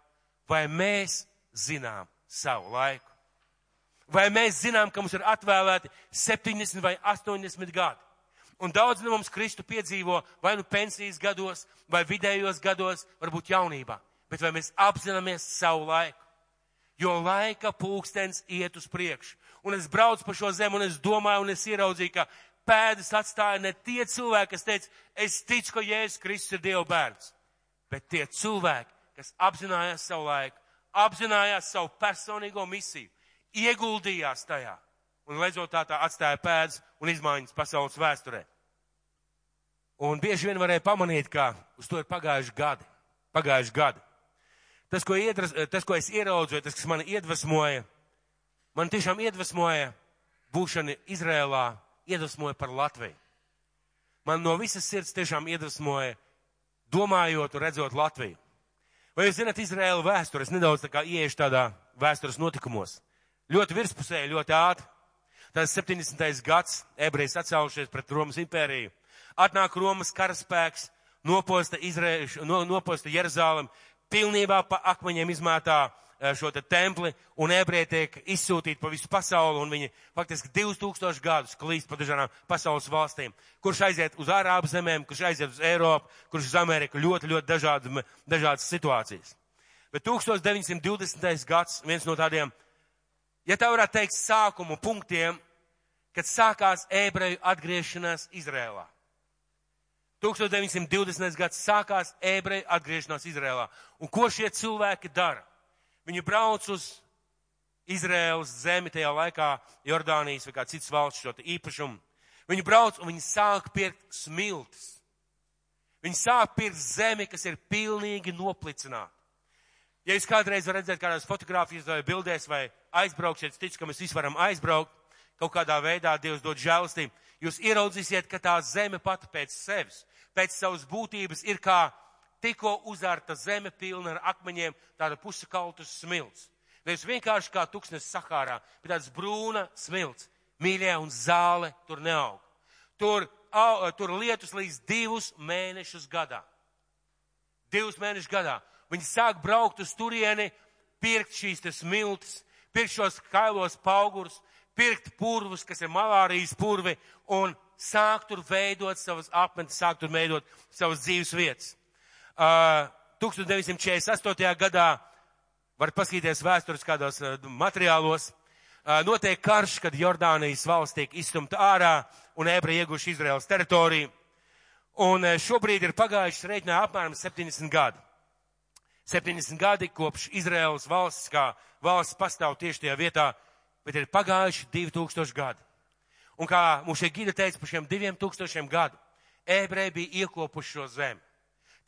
Vai mēs zinām savu laiku? Vai mēs zinām, ka mums ir atvēlēti 70 vai 80 gadi? Un daudz no mums Kristu piedzīvo vai nu pensijas gados, vai vidējos gados, varbūt jaunībā. Bet vai mēs apzināmies savu laiku? Jo laika pulkstens iet uz priekšu. Un es braucu pa šo zemi un es domāju un es ieraudzīju, ka pēdas atstāja ne tie cilvēki, kas teica, es ticu, ka Jēzus Kristus ir Dieva bērns, bet tie cilvēki, kas apzinājās savu laiku, apzinājās savu personīgo misiju, ieguldījās tajā un rezultātā atstāja pēdas un izmaiņas pasaules vēsturē. Un bieži vien varēja pamanīt, ka uz to ir pagājuši gadi. Pagājuši gadi. Tas, ko, iedras, tas, ko es ieraudzīju, tas, kas mani iedvesmoja, man tiešām iedvesmoja būšana Izrēlā, iedvesmoja par Latviju. Man no visas sirds tiešām iedvesmoja, domājot un redzot Latviju. Vai jūs zināt Izrēlu vēsturi? Es nedaudz tā kā ieiešu tādā vēstures notikumos. Ļoti virspusēji, ļoti ātri. Tas 70. gads, ebrejas atcēlušies pret Romas impēriju. Atnāk Romas karaspēks, noposta, Izrēļ, no, noposta Jeruzālem, pilnībā pa akmeņiem izmētā šo te templi, un ebreji tiek izsūtīti pa visu pasauli, un viņi faktiski 2000 gadus klīst pa dažādām pasaules valstīm. Kurš aiziet uz Ārābu zemēm, kurš aiziet uz Eiropu, kurš uz Ameriku, ļoti, ļoti dažādas, dažādas situācijas. Bet 1920. gads, viens no tādiem ja tā varētu teikt, sākumu punktiem, kad sākās ebreju atgriešanās Izrēlā. 1920. gads sākās ebreju atgriešanās Izrēlā. Un ko šie cilvēki dara? Viņi brauc uz Izrēlas zemi tajā laikā, Jordānijas vai kā cits valsts šo īpašumu. Viņi brauc un viņi sāk pirkt smiltis. Viņi sāk pirkt zemi, kas ir pilnīgi noplicināta. Ja jūs kādreiz varat redzēt kādās fotogrāfijas vai bildēs vai aizbrauksiet, es ticu, ka mēs visi varam aizbraukt, kaut kādā veidā Dievs dod žēlastību, jūs ieraudzīsiet, ka tā zeme pati pēc sevis, pēc savas būtības ir kā tikko uzārta zeme pilna ar akmeņiem, tāda pusakaltus smilts. Nevis vienkārši kā tuksnes Sahārā, bet tāds brūna smilts. Mīļie un zāle tur neaug. Tur, au, tur lietus līdz divus mēnešus gadā. Divus mēnešus gadā. Viņi sāk braukt uz turieni, pirkt šīs tas miltis, pirkt šos kailos paugurus, pirkt purvus, kas ir malārijas purvi, un sāk tur veidot savas apmetnes, sāk tur veidot savas dzīves vietas. Uh, 1948. gadā, var paskatīties vēstures kādos uh, materiālos, uh, notiek karš, kad Jordānijas valsts tiek izstumta ārā un ebreji ieguši Izraels teritoriju. Un šobrīd ir pagājuši reiķinā apmēram 70 gadi. 70 gadi kopš Izraels valsts kā valsts pastāv tieši tajā vietā, bet ir pagājuši 2000 gadi. Un kā mums šie gidi teica, par šiem 2000 gadu ebreji bija iekopuši šo zemi.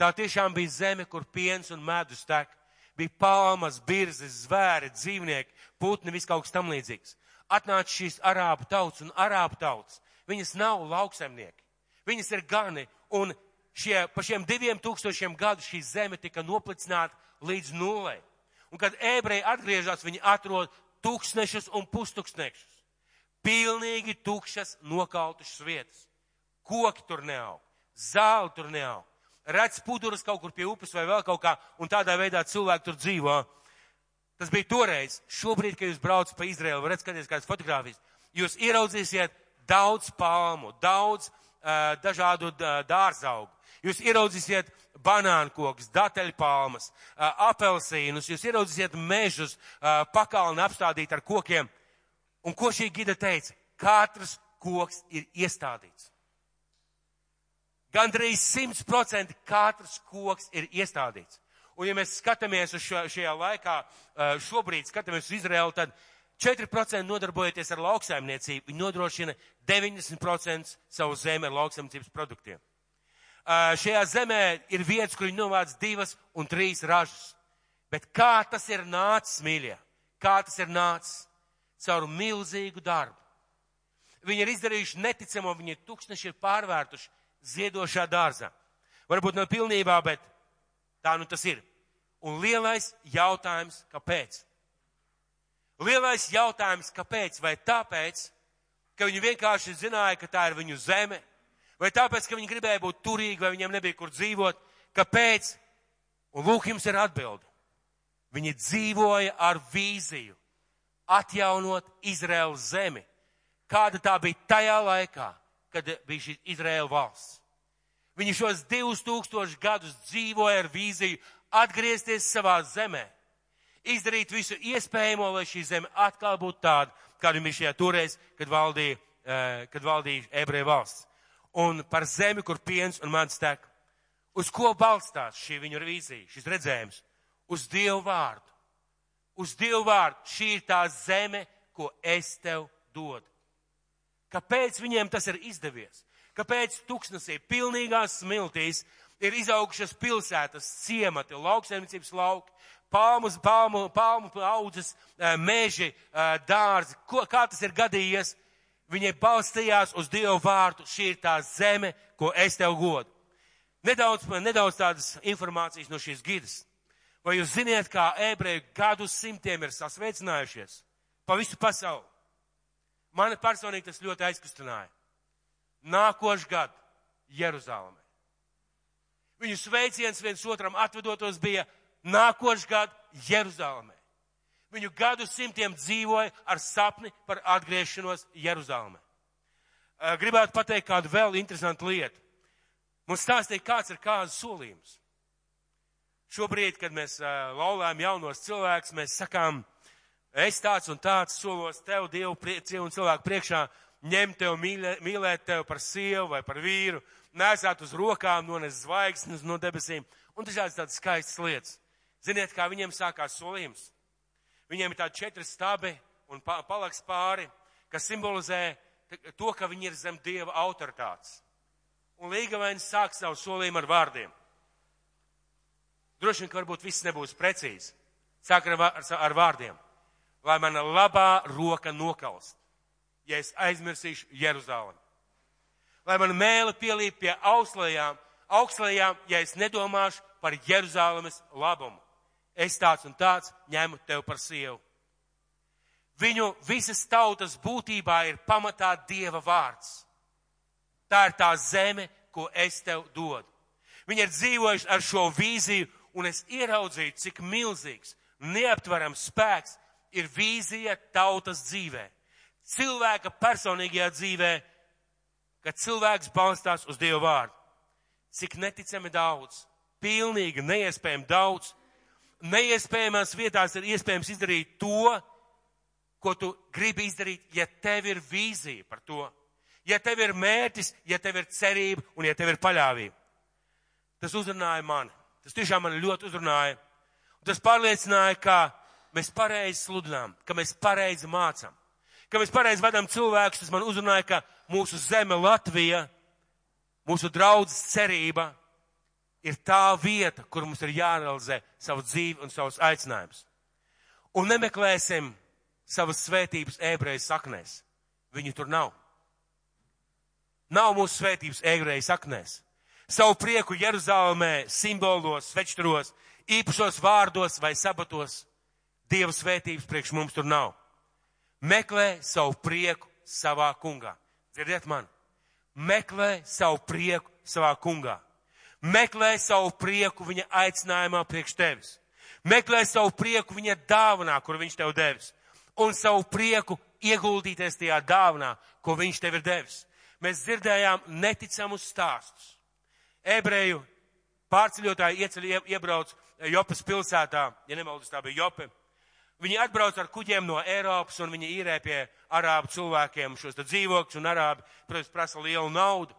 Tā tiešām bija zeme, kur piens un medus tek. Bija palmas, birzes, zvēri, dzīvnieki, putni, viss kaut kas tam līdzīgs. Atnāca šīs arābu tauts un arābu tauts Viņas nav lauksaimnieki. Viņas ir gani. Un šie, pa šiem diviem tūkstošiem gadu šī zeme tika noplicināta līdz nulē. Un kad ebreji atgriežas, viņi atrod tūkstnešus un pustuksnešus. Pilnīgi tukšas nokautušas vietas. Koki tur neaug, zāli tur neaug. Redz puduras kaut kur pie upes vai vēl kaut kā, un tādā veidā cilvēki tur dzīvo. Tas bija toreiz. Šobrīd, kad jūs braucat pa Izraelu, varat skatīties kādas fotogrāfijas, jūs ieraudzīsiet daudz palmu, daudz uh, dažādu dārzaugu. Jūs ieraudzīsiet banānu kokus, dateļpalmas, apelsīnus, jūs ieraudzīsiet mežus, pakalni apstādīt ar kokiem. Un ko šī gida teica? Katrs koks ir iestādīts. Gandrīz 100% katrs koks ir iestādīts. Un ja mēs skatāmies uz šo, šajā laikā, šobrīd skatāmies uz Izraelu, tad 4% nodarbojoties ar lauksaimniecību, viņi nodrošina 90% savu zemi ar lauksaimniecības produktiem. Šajā zemē ir vietas, kur viņi novāc divas un trīs ražas. Bet kā tas ir nācis, mīļie? Kā tas ir nācis? Caur milzīgu darbu. Viņi ir izdarījuši neticamo, viņi ir tūkstneši ir pārvērtuši ziedošā dārzā. Varbūt nav pilnībā, bet tā nu tas ir. Un lielais jautājums, kāpēc? Lielais jautājums, kāpēc? Vai tāpēc, ka viņi vienkārši zināja, ka tā ir viņu zeme, vai tāpēc, ka viņi gribēja būt turīgi, vai viņiem nebija kur dzīvot, kāpēc? Un lūk, jums ir atbildi. Viņi dzīvoja ar vīziju, atjaunot Izraēlas zemi, kāda tā bija tajā laikā, kad bija šī Izraēla valsts. Viņi šos divus tūkstošus gadus dzīvoja ar vīziju atgriezties savā zemē izdarīt visu iespējamo, lai šī zeme atkal būtu tāda, kāda bija šajā toreiz, kad valdīja, eh, kad valdīja ebreju valsts. Un par zemi, kur piens un mans tek. Uz ko balstās šī viņu vīzija, šis redzējums? Uz Dievu vārdu. Uz Dievu vārdu. Šī ir tā zeme, ko es tev dodu. Kāpēc viņiem tas ir izdevies? Kāpēc tuksnesī pilnīgās smiltīs ir izaugušas pilsētas, ciemati, lauksaimniecības lauki, palmas, palmu, palmu audzes, meži, dārzi, ko, kā tas ir gadījies, viņi balstījās uz Dievu vārtu, šī ir tā zeme, ko es tev godu. Nedaudz, nedaudz tādas informācijas no šīs gidas. Vai jūs ziniet, kā ebreju gadu simtiem ir sasveicinājušies pa visu pasauli? Mani personīgi tas ļoti aizkustināja. Nākošu gadu Jeruzalemē. Viņu sveiciens viens otram atvedotos bija nākošais gads Jeruzalemē. Viņu gadu simtiem dzīvoja ar sapni par atgriešanos Jeruzalemē. Gribētu pateikt kādu vēl interesantu lietu. Mums stāstīja, kāds ir kāds solījums. Šobrīd, kad mēs laulājam jaunos cilvēkus, mēs sakām, es tāds un tāds solos tev, Dievu un cilvēku priekšā, ņemt tev, mīlēt, mīlēt tev par sievu vai par vīru, nesāt uz rokām, nones zvaigznes no debesīm un dažādas tādas skaistas lietas. Ziniet, kā viņiem sākās solījums? Viņiem ir tādi četri stabi un palaks pāri, kas simbolizē to, ka viņi ir zem Dieva autoritātes. Un līgavainis sāk savu solījumu ar vārdiem. Droši vien, ka varbūt viss nebūs precīzi. Sāk ar, ar, ar vārdiem. Lai mana labā roka nokalst, ja es aizmirsīšu Jeruzalemi. Lai man mēle pielīp pie auslējām, augstlējām, ja es nedomāšu par Jeruzalemes labumu es tāds un tāds ņemu tev par sievu. Viņu visas tautas būtībā ir pamatā Dieva vārds. Tā ir tā zeme, ko es tev dodu. Viņi ir dzīvojuši ar šo vīziju, un es ieraudzīju, cik milzīgs, neaptverams spēks ir vīzija tautas dzīvē. Cilvēka personīgajā dzīvē, kad cilvēks balstās uz Dievu vārdu. Cik neticami daudz, pilnīgi neiespējami daudz neiespējamās vietās ir iespējams izdarīt to, ko tu gribi izdarīt, ja tev ir vīzija par to, ja tev ir mērķis, ja tev ir cerība un ja tev ir paļāvība. Tas uzrunāja mani. Tas tiešām mani ļoti uzrunāja. Un tas pārliecināja, ka mēs pareizi sludinām, ka mēs pareizi mācām, ka mēs pareizi vedam cilvēkus. Tas man uzrunāja, ka mūsu zeme Latvija, mūsu draudzes cerība ir tā vieta, kur mums ir jārealizē savu dzīvi un savus aicinājumus. Un nemeklēsim savas svētības ebreju saknēs. Viņu tur nav. nav mūsu svētības egrejas aknēs. Savu prieku Jeruzalemē, simbolos, svečturos, īpašos vārdos vai sabatos. Dieva svētības priekš mums tur nav. Meklē savu prieku savā kungā. Dzirdiet man? Meklē savu prieku savā kungā. Meklē savu prieku viņa aicinājumā priekš tevis. Meklē savu prieku viņa dāvanā, kur viņš tev devis. Un savu prieku ieguldīties tajā dāvanā, ko viņš tev ir devis. Mēs dzirdējām neticamus stāstus. Ebreju pārceļotāji ieceļ, iebrauc Jopas pilsētā, ja nemaldos, tā bija Jope. Viņi atbrauc ar kuģiem no Eiropas un viņi īrē pie arābu cilvēkiem šos dzīvokļus un arābi, protams, prasa lielu naudu.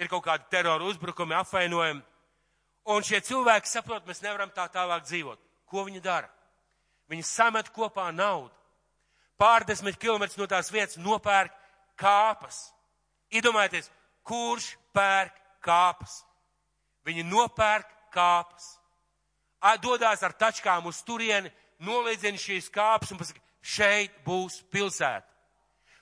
Ir kaut kādi terora uzbrukumi, apvainojumi. Un šie cilvēki saprot, mēs nevaram tā tālāk dzīvot. Ko viņi dara? Viņi samet kopā naudu. Pārdesmit kilometrus no tās vietas nopērk kāpas. Iedomājieties, kurš pērk kāpas? Viņi nopērk kāpas. Dodās ar tačkām uz turieni, noliedzina šīs kāpes un pasaka, šeit būs pilsēta.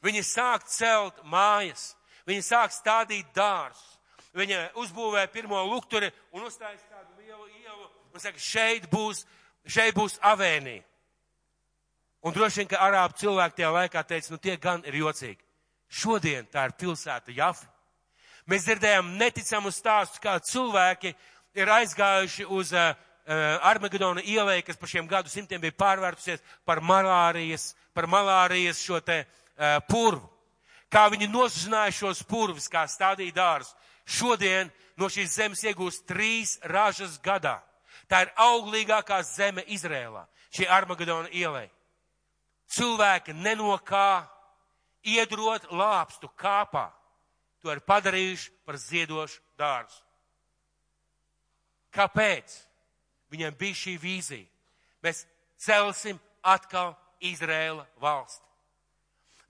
Viņi sāk celt mājas, viņi sāk stādīt dārzus. Viņa uzbūvē pirmo lukturi un uzstājas tādu lielu ielu un saka, šeit būs, šeit būs avēnī. Un droši vien, ka arābu cilvēki tajā laikā teica, nu tie gan ir jocīgi. Šodien tā ir pilsēta Jafa. Mēs dzirdējām neticamu stāstu, kā cilvēki ir aizgājuši uz uh, Armagedona ielai, kas pa šiem gadu simtiem bija pārvērtusies par malārijas, par malārijas šo te uh, purvu. Kā viņi nosuzināja šos purvis, kā stādīja dārzus. Šodien no šīs zemes iegūst trīs ražas gadā. Tā ir auglīgākā zeme Izrēlā, šī Armagedona ielai. Cilvēki nenokā iedrot lāpstu kāpā. To ir padarījuši par ziedošu dārzu. Kāpēc? Viņiem bija šī vīzija. Mēs celsim atkal Izrēla valsti.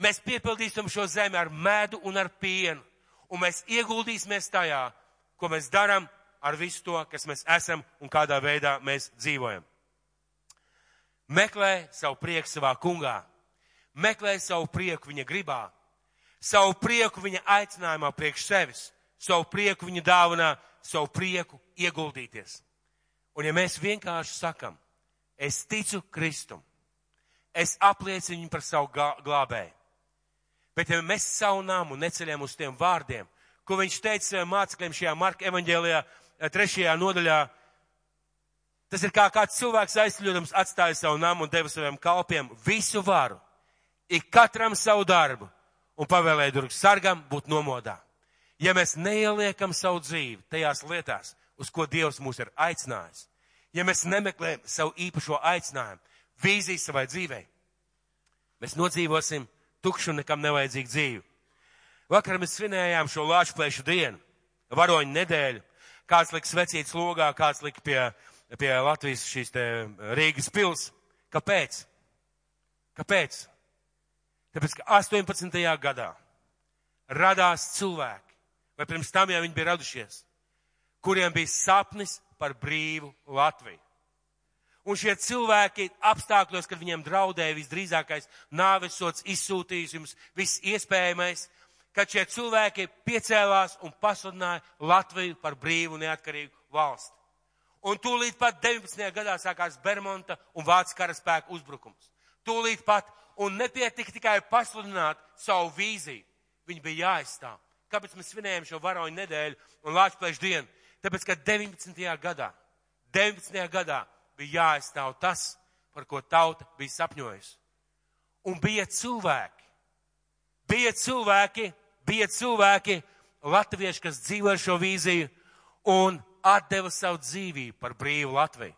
Mēs piepildīsim šo zemi ar medu un ar pienu, un mēs ieguldīsimies tajā, ko mēs darām ar visu to, kas mēs esam un kādā veidā mēs dzīvojam. Meklē savu prieku savā kungā, meklē savu prieku viņa gribā, savu prieku viņa aicinājumā priekš sevis, savu prieku viņa dāvanā, savu prieku ieguldīties. Un ja mēs vienkārši sakam, es ticu Kristum, es apliecinu viņu par savu glābēju, bet ja mēs savu nāmu neceļam uz tiem vārdiem, ko viņš teica saviem mācekļiem šajā Marka evaņģēlijā, eh, trešajā nodaļā, tas ir kā kāds cilvēks aizsļodams atstāja savu namu un deva saviem kalpiem visu varu, ik katram savu darbu un pavēlēja durvis sargam būt nomodā. Ja mēs neieliekam savu dzīvi tajās lietās, uz ko Dievs mūs ir aicinājis, ja mēs nemeklējam savu īpašo aicinājumu, vīziju savai dzīvei, mēs nodzīvosim tukšu un nekam nevajadzīgu dzīvi. Vakar mēs svinējām šo lāčplēšu dienu, varoņu nedēļu. Kāds lika svecītas logā, kāds lika pie, pie Latvijas šīs te Rīgas pils. Kāpēc? Kāpēc? Tāpēc, ka 18. gadā radās cilvēki, vai pirms tam jau viņi bija radušies, kuriem bija sapnis par brīvu Latviju. Un šie cilvēki apstākļos, kad viņiem draudēja visdrīzākais nāvesots, izsūtījums, viss iespējamais, kad šie cilvēki piecēlās un pasludināja Latviju par brīvu neatkarīgu valsti. Un tūlīt pat 19. gadā sākās Bermonta un Vācijas karaspēka uzbrukums. Tūlīt pat, un nepietika tikai pasludināt savu vīziju, viņi bija jāizstāv. Kāpēc mēs svinējam šo varoņu nedēļu un Lāčplēšu dienu? Tāpēc, ka 19. gadā, 19. gadā bija jāaizstāv tas, par ko tauta bija sapņojusi. Un bija cilvēki, bija cilvēki, bija cilvēki, latvieši, kas dzīvo ar šo vīziju un atdeva savu dzīvību par brīvu Latviju.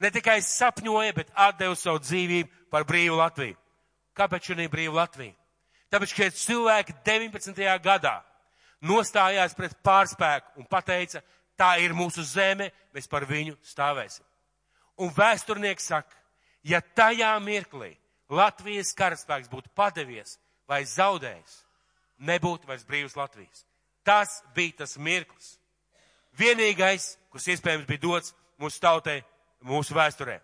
Ne tikai sapņoja, bet atdeva savu dzīvību par brīvu Latviju. Kāpēc šī brīva Latvija? Tāpēc, ka cilvēki 19. gadā nostājās pret pārspēku un pateica, tā ir mūsu zeme, mēs par viņu stāvēsim. Un vēsturnieks saka, ja tajā mirklī Latvijas karaspēks būtu padevies vai zaudējis, nebūtu vairs brīvs Latvijas. Tas bija tas mirklis. Vienīgais, kas iespējams bija dots mūsu tautai, mūsu vēsturē.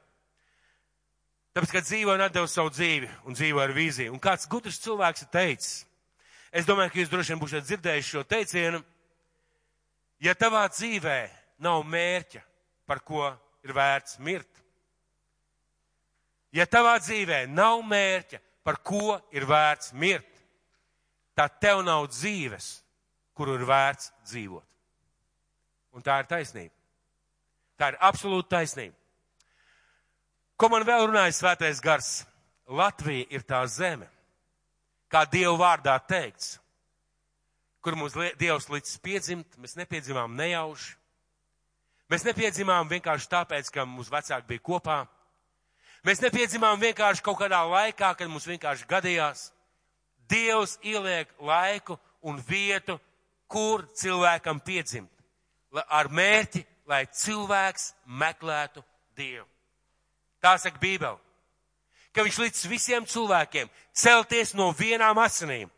Tāpēc, kad dzīvoja un atdeva savu dzīvi un dzīvoja ar vīziju, un kāds gudrs cilvēks ir teicis, Es domāju, ka jūs droši vien būsiet dzirdējuši šo teicienu. Ja tavā dzīvē nav mērķa, par ko ir vērts mirt, ja tavā dzīvē nav mērķa, par ko ir vērts mirt, tad tev nav dzīves, kuru ir vērts dzīvot. Un tā ir taisnība. Tā ir absolūta taisnība. Ko man vēl runāja svētais gars? Latvija ir tā zeme, kā Dievu vārdā teikts, kur mums Dievs līdz piedzimt, mēs nepiedzimām nejauši. Mēs nepiedzimām vienkārši tāpēc, ka mūsu vecāki bija kopā. Mēs nepiedzimām vienkārši kaut kādā laikā, kad mums vienkārši gadījās. Dievs ieliek laiku un vietu, kur cilvēkam piedzimt. Ar mērķi, lai cilvēks meklētu Dievu. Tā saka Bībele ka viņš līdz visiem cilvēkiem celties no vienām asinīm,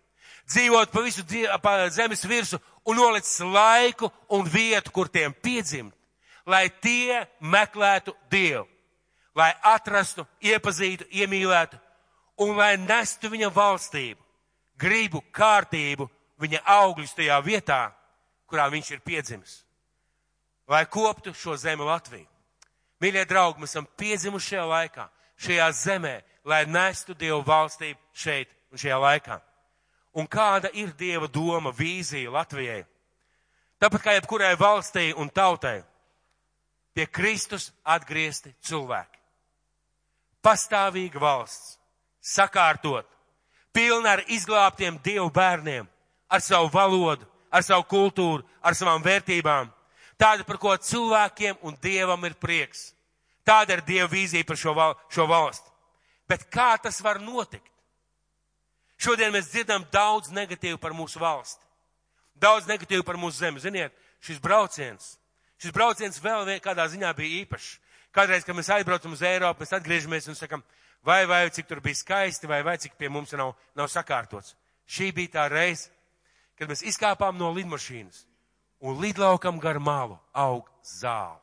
dzīvot pa visu pa zemes virsu un nolicis laiku un vietu, kur tiem piedzimt, lai tie meklētu Dievu, lai atrastu, iepazītu, iemīlētu un lai nestu viņa valstību, gribu, kārtību, viņa augļus tajā vietā, kurā viņš ir piedzimis. Lai koptu šo zemi Latviju. Mīļie draugi, mēs esam piedzimuši šajā laikā šajā zemē, lai nestu Dievu valstību šeit un šajā laikā. Un kāda ir Dieva doma, vīzija Latvijai? Tāpat kā jebkurai valstī un tautai, pie Kristus atgriezti cilvēki. Pastāvīga valsts, sakārtot, pilna ar izglābtiem Dievu bērniem, ar savu valodu, ar savu kultūru, ar savām vērtībām. Tāda, par ko cilvēkiem un Dievam ir prieks. Tāda ir Dieva vīzija par šo, val, šo valsti. Bet kā tas var notikt? Šodien mēs dzirdam daudz negatīvu par mūsu valsti. Daudz negatīvu par mūsu zemi. Ziniet, šis brauciens, šis brauciens vēl kādā ziņā bija īpašs. Kādreiz, kad mēs aizbraucam uz Eiropu, mēs atgriežamies un sakam, vai, vai, cik tur bija skaisti, vai, vai, cik pie mums nav, nav sakārtots. Šī bija tā reize, kad mēs izkāpām no lidmašīnas un lidlaukam gar malu aug zāle.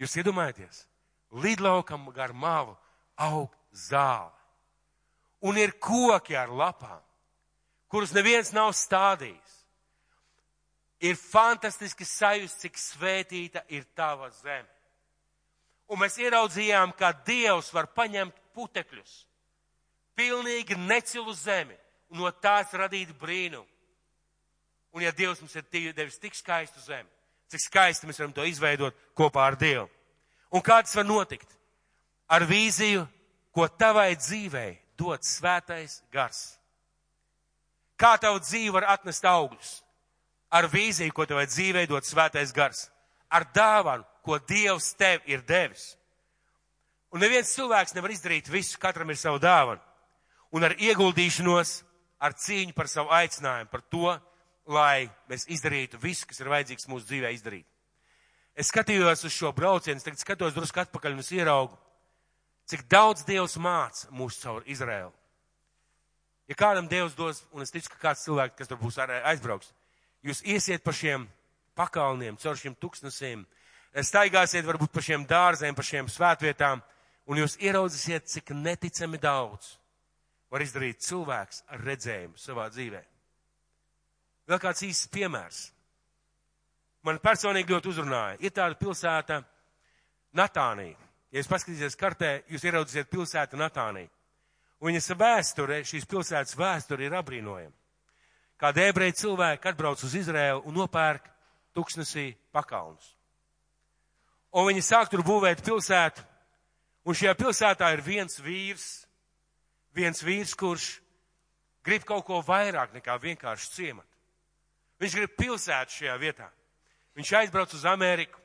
Jūs iedomājaties, lidlaukam gar malu aug zāle. Un ir koki ar lapām, kurus neviens nav stādījis. Ir fantastiski sajust, cik svētīta ir tava zeme. Un mēs ieraudzījām, kā Dievs var paņemt putekļus, pilnīgi necilu zemi, un no tās radīt brīnumu. Un ja Dievs mums ir devis tik skaistu zemi, cik skaisti mēs varam to izveidot kopā ar Dievu. Un kā tas var notikt? Ar vīziju, ko tavai dzīvei dod svētais gars. Kā tavu dzīvi var atnest augļus? Ar vīziju, ko tavai dzīvei dod svētais gars. Ar dāvanu, ko Dievs tev ir devis. Un neviens cilvēks nevar izdarīt visu, katram ir savu dāvanu. Un ar ieguldīšanos, ar cīņu par savu aicinājumu, par to, lai mēs izdarītu visu, kas ir vajadzīgs mūsu dzīvē izdarīt. Es skatījos uz šo braucienu, tagad skatos drusku atpakaļ un es ieraugu, cik daudz Dievs māca mūs caur Izraēlu. Ja kādam Dievs dos, un es ticu, ka kāds cilvēks, kas tur būs aizbrauks, jūs iesiet pa šiem pakalniem, caur šiem tuksnesiem, staigāsiet varbūt pa šiem dārzēm, pa šiem svētvietām, un jūs ieraudzīsiet, cik neticami daudz var izdarīt cilvēks ar redzējumu savā dzīvē. Vēl kāds īsts piemērs. Man personīgi ļoti uzrunāja. Ir tāda pilsēta Natānija. Ja jūs paskatīsieties kartē, jūs ieraudzīsiet pilsētu Natāniju. Un viņas vēsture, šīs pilsētas vēsture ir apbrīnojama. Kāda ebreja cilvēka atbrauc uz Izraēlu un nopērk tuksnesī pakalnus. Un viņi sāk tur būvēt pilsētu, un šajā pilsētā ir viens vīrs, viens vīrs, kurš grib kaut ko vairāk nekā vienkārši ciematu. Viņš grib pilsētu šajā vietā. Viņš aizbrauc uz Ameriku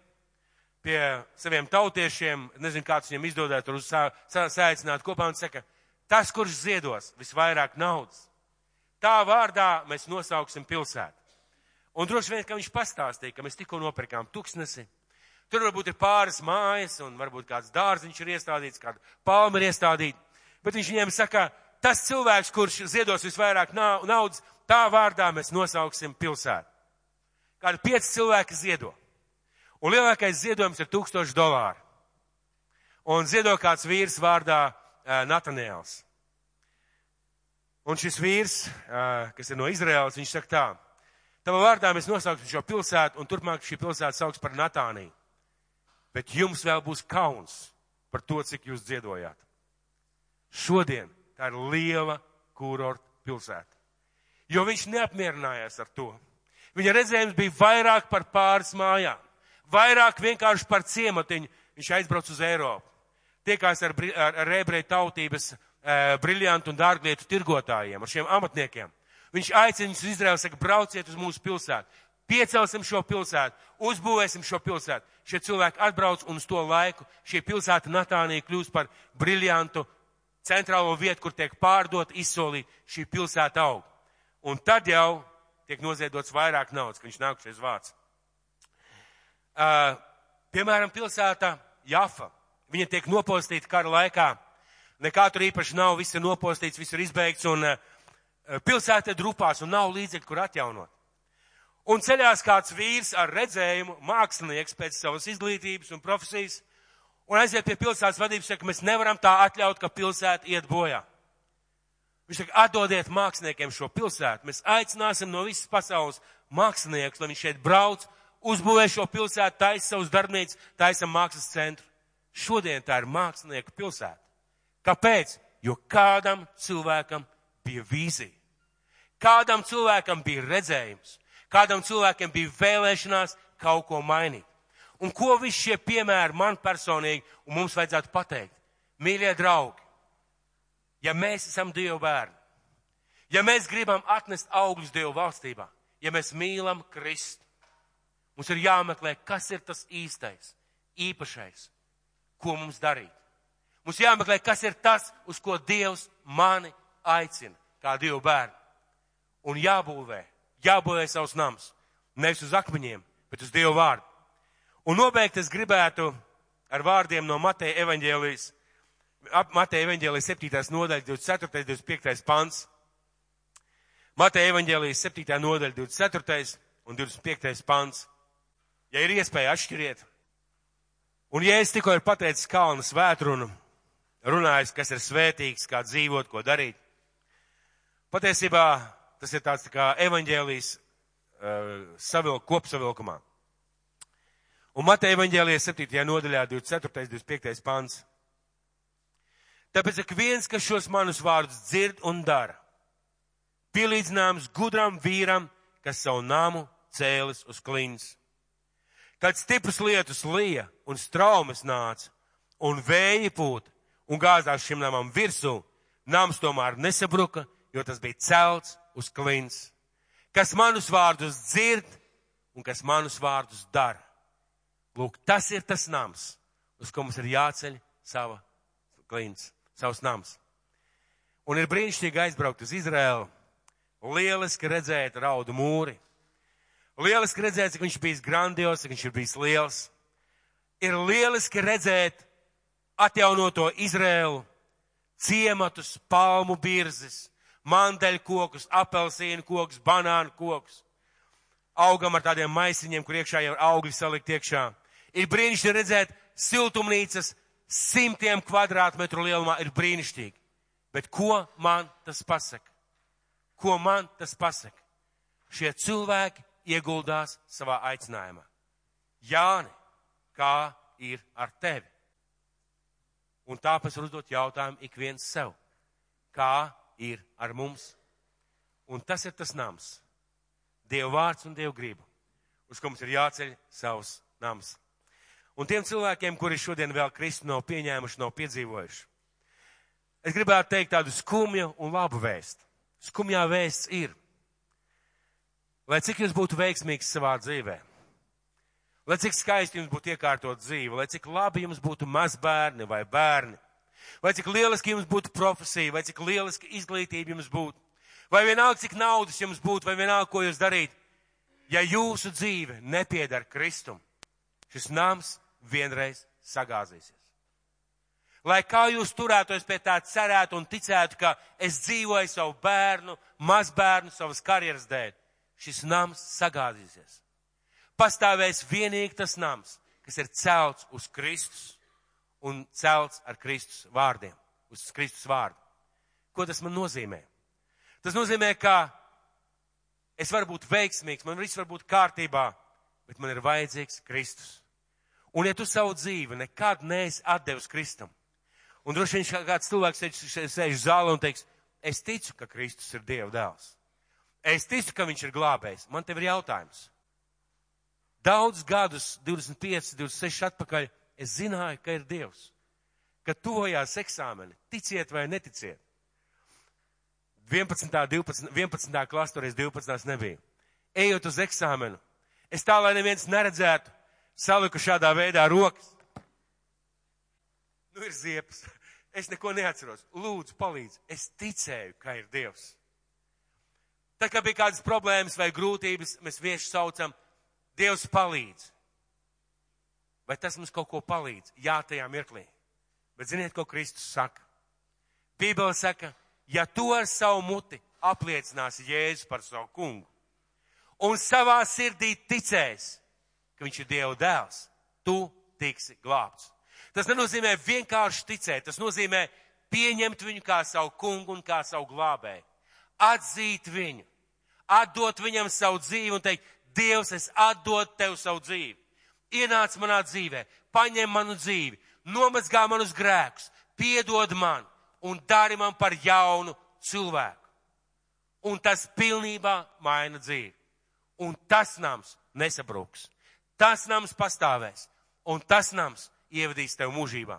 pie saviem tautiešiem, nezinu, kāds viņam izdodēt, tur sācināt kopā un saka, tas, kurš ziedos visvairāk naudas, tā vārdā mēs nosauksim pilsētu. Un droši vien, ka viņš pastāstīja, ka mēs tikko nopirkām tuksnesi. Tur varbūt ir pāris mājas un varbūt kāds dārziņš ir iestādīts, kāda palma ir iestādīta. Bet viņš viņiem saka, tas cilvēks, kurš ziedos visvairāk naudas, tā vārdā mēs nosauksim pilsētu. Kādi pieci cilvēki ziedo. Un lielākais ziedojums ir tūkstoši dolāri. Un ziedo kāds vīrs vārdā uh, Natanēls. Un šis vīrs, kas ir no Izraēlas, viņš saka tā, tavā vārdā mēs nosauksim šo pilsētu, un turpmāk šī pilsēta sauks par Natāniju. Bet jums vēl būs kauns par to, cik jūs dziedojāt. Šodien tā ir liela kurorta pilsēta. Jo viņš neapmierinājās ar to. Viņa redzējums bija vairāk par pāris mājām, vairāk vienkārši par ciematiņu. Viņš aizbrauc uz Eiropu, tiekās ar, ar, ar ebreju tautības e, briljantu un dārglietu tirgotājiem, ar šiem amatniekiem. Viņš aicina viņus uz Izraelu, saka, brauciet uz mūsu pilsētu, piecelsim šo pilsētu, uzbūvēsim šo pilsētu. Šie cilvēki atbrauc un uz to laiku šī pilsēta Natānija kļūst par briljantu centrālo vietu, kur tiek pārdot, izsolīt šī pilsēta aug. Un tad jau tiek noziedots vairāk naudas, ka viņš nāk šis vārds. Uh, piemēram, pilsēta Jafa. Viņa tiek nopostīta kara laikā. Nekā tur īpaši nav, viss ir nopostīts, viss ir izbeigts un uh, pilsēta ir drupās un nav līdzekļu, kur atjaunot. Un ceļās kāds vīrs ar redzējumu, mākslinieks pēc savas izglītības un profesijas, un aiziet pie pilsētas vadības, saka, mēs nevaram tā atļaut, ka pilsēta iet bojā. Viņš saka, atdodiet māksliniekiem šo pilsētu. Mēs aicināsim no visas pasaules māksliniekus, lai viņi šeit brauc, uzbūvē šo pilsētu, taisa savus darbnīcas, taisa mākslas centru. Šodien tā ir mākslinieku pilsēta. Kāpēc? Jo kādam cilvēkam bija vīzija. Kādam cilvēkam bija redzējums. Kādam cilvēkam bija vēlēšanās kaut ko mainīt. Un ko visi šie piemēri man personīgi un mums vajadzētu pateikt? Mīļie draugi, ja mēs esam Dieva bērni, ja mēs gribam atnest augļus Dieva valstībā, ja mēs mīlam Kristu, mums ir jāmeklē, kas ir tas īstais, īpašais, ko mums darīt. Mums jāmeklē, kas ir tas, uz ko Dievs mani aicina, kā Dieva bērni. Un jābūvē, jābūvē savus nams, nevis uz akmeņiem, bet uz Dieva vārdu. Un nobeigt es gribētu ar vārdiem no Mateja evaņģēlijas Mateja evaņģēlijas 7. nodaļa, 24. 25. pants. Mateja evaņģēlijas 7. nodaļa, 24. un 25. pants. Ja ir iespēja atšķiriet. Un ja es tikko ir pateicis kalnu svētrunu, runājis, kas ir svētīgs, kā dzīvot, ko darīt. Patiesībā tas ir tāds tā kā evaņģēlijas uh, savilk, kopsavilkumā. Un Mateja evaņģēlijas 7. nodaļā 24. 25. pants. Tāpēc ik viens, kas šos manus vārdus dzird un dara, pielīdzināms gudram vīram, kas savu namu cēlis uz klints. Kad stipras lietus lija un straumes nāca, un vēji pūt un gāzās šim namam virsū, nams tomēr nesabruka, jo tas bija celts uz klints. Kas manus vārdus dzird un kas manus vārdus dara. Lūk, tas ir tas nams, uz ko mums ir jāceļ sava klints savus nams. Un ir brīnišķīgi aizbraukt uz Izraēlu, lieliski redzēt raudu mūri, lieliski redzēt, cik viņš bijis grandios, cik viņš ir bijis liels. Ir lieliski redzēt atjaunoto Izraēlu, ciematus, palmu birzes, mandeļu kokus, apelsīnu kokus, banānu kokus. Augam ar tādiem maisiņiem, kur iekšā jau ir augļi salikt iekšā. Ir brīnišķīgi redzēt siltumnīcas, simtiem kvadrātmetru lielumā ir brīnišķīgi. Bet ko man tas pasaka? Ko man tas pasaka? Šie cilvēki ieguldās savā aicinājumā. Jāni, kā ir ar tevi? Un tāpēc uzdot jautājumu ik viens sev. Kā ir ar mums? Un tas ir tas nams. Dieva vārds un Dieva griba, uz ko mums ir jāceļ savs nams. Un tiem cilvēkiem, kuri šodien vēl Kristu nav pieņēmuši, nav piedzīvojuši. Es gribētu teikt tādu skumju un labu vēstu. Skumjā vēsts ir, lai cik jūs būtu veiksmīgs savā dzīvē, lai cik skaisti jums būtu iekārtot dzīve, lai cik labi jums būtu mazbērni vai bērni, vai cik lieliski jums būtu profesija, vai cik lieliski izglītība jums būtu, vai vienalga cik naudas jums būtu, vai vienalga ko jūs darīt, ja jūsu dzīve nepiedara Kristum, šis nams vienreiz sagāzīsies. Lai kā jūs turētos pie tā cerētu un ticētu, ka es dzīvoju savu bērnu, mazbērnu, savas karjeras dēļ, šis nams sagāzīsies. Pastāvēs vienīgi tas nams, kas ir celts uz Kristus un celts ar Kristus vārdiem, uz Kristus vārdu. Ko tas man nozīmē? Tas nozīmē, ka es varu būt veiksmīgs, man viss var būt kārtībā, bet man ir vajadzīgs Kristus. Un ja tu savu dzīvi nekad neesi atdevis Kristum, un droši vien kāds cilvēks sēž, sēž zālē un teiks, es ticu, ka Kristus ir Dieva dēls. Es ticu, ka viņš ir glābējs. Man tev ir jautājums. Daudz gadus, 25, 26 atpakaļ, es zināju, ka ir Dievs. Kad tuvojās eksāmeni, ticiet vai neticiet. 11. 12, 11. klasē, toreiz 12. nebija. Ejot uz eksāmenu, es tā, lai neviens neredzētu, saliku šādā veidā rokas. Nu ir ziepes. Es neko neatceros. Lūdzu, palīdzi. Es ticēju, ka ir Dievs. Tad, kad bija kādas problēmas vai grūtības, mēs vienkārši saucam, Dievs palīdz. Vai tas mums kaut ko palīdz? Jā, tajā mirklī. Bet ziniet, ko Kristus saka? Bībele saka, ja tu ar savu muti apliecināsi Jēzu par savu kungu un savā sirdī ticēs, ka viņš ir Dieva dēls, tu tiksi glābts. Tas nenozīmē vienkārši ticēt, tas nozīmē pieņemt viņu kā savu kungu un kā savu glābēju. Atzīt viņu, atdot viņam savu dzīvi un teikt, Dievs, es atdodu tev savu dzīvi. Ienāc manā dzīvē, paņem manu dzīvi, nomazgā manus grēkus, piedod man un dari man par jaunu cilvēku. Un tas pilnībā maina dzīvi. Un tas nams nesabruks. Tas nams pastāvēs. Un tas nams ievadīs tev mūžībā.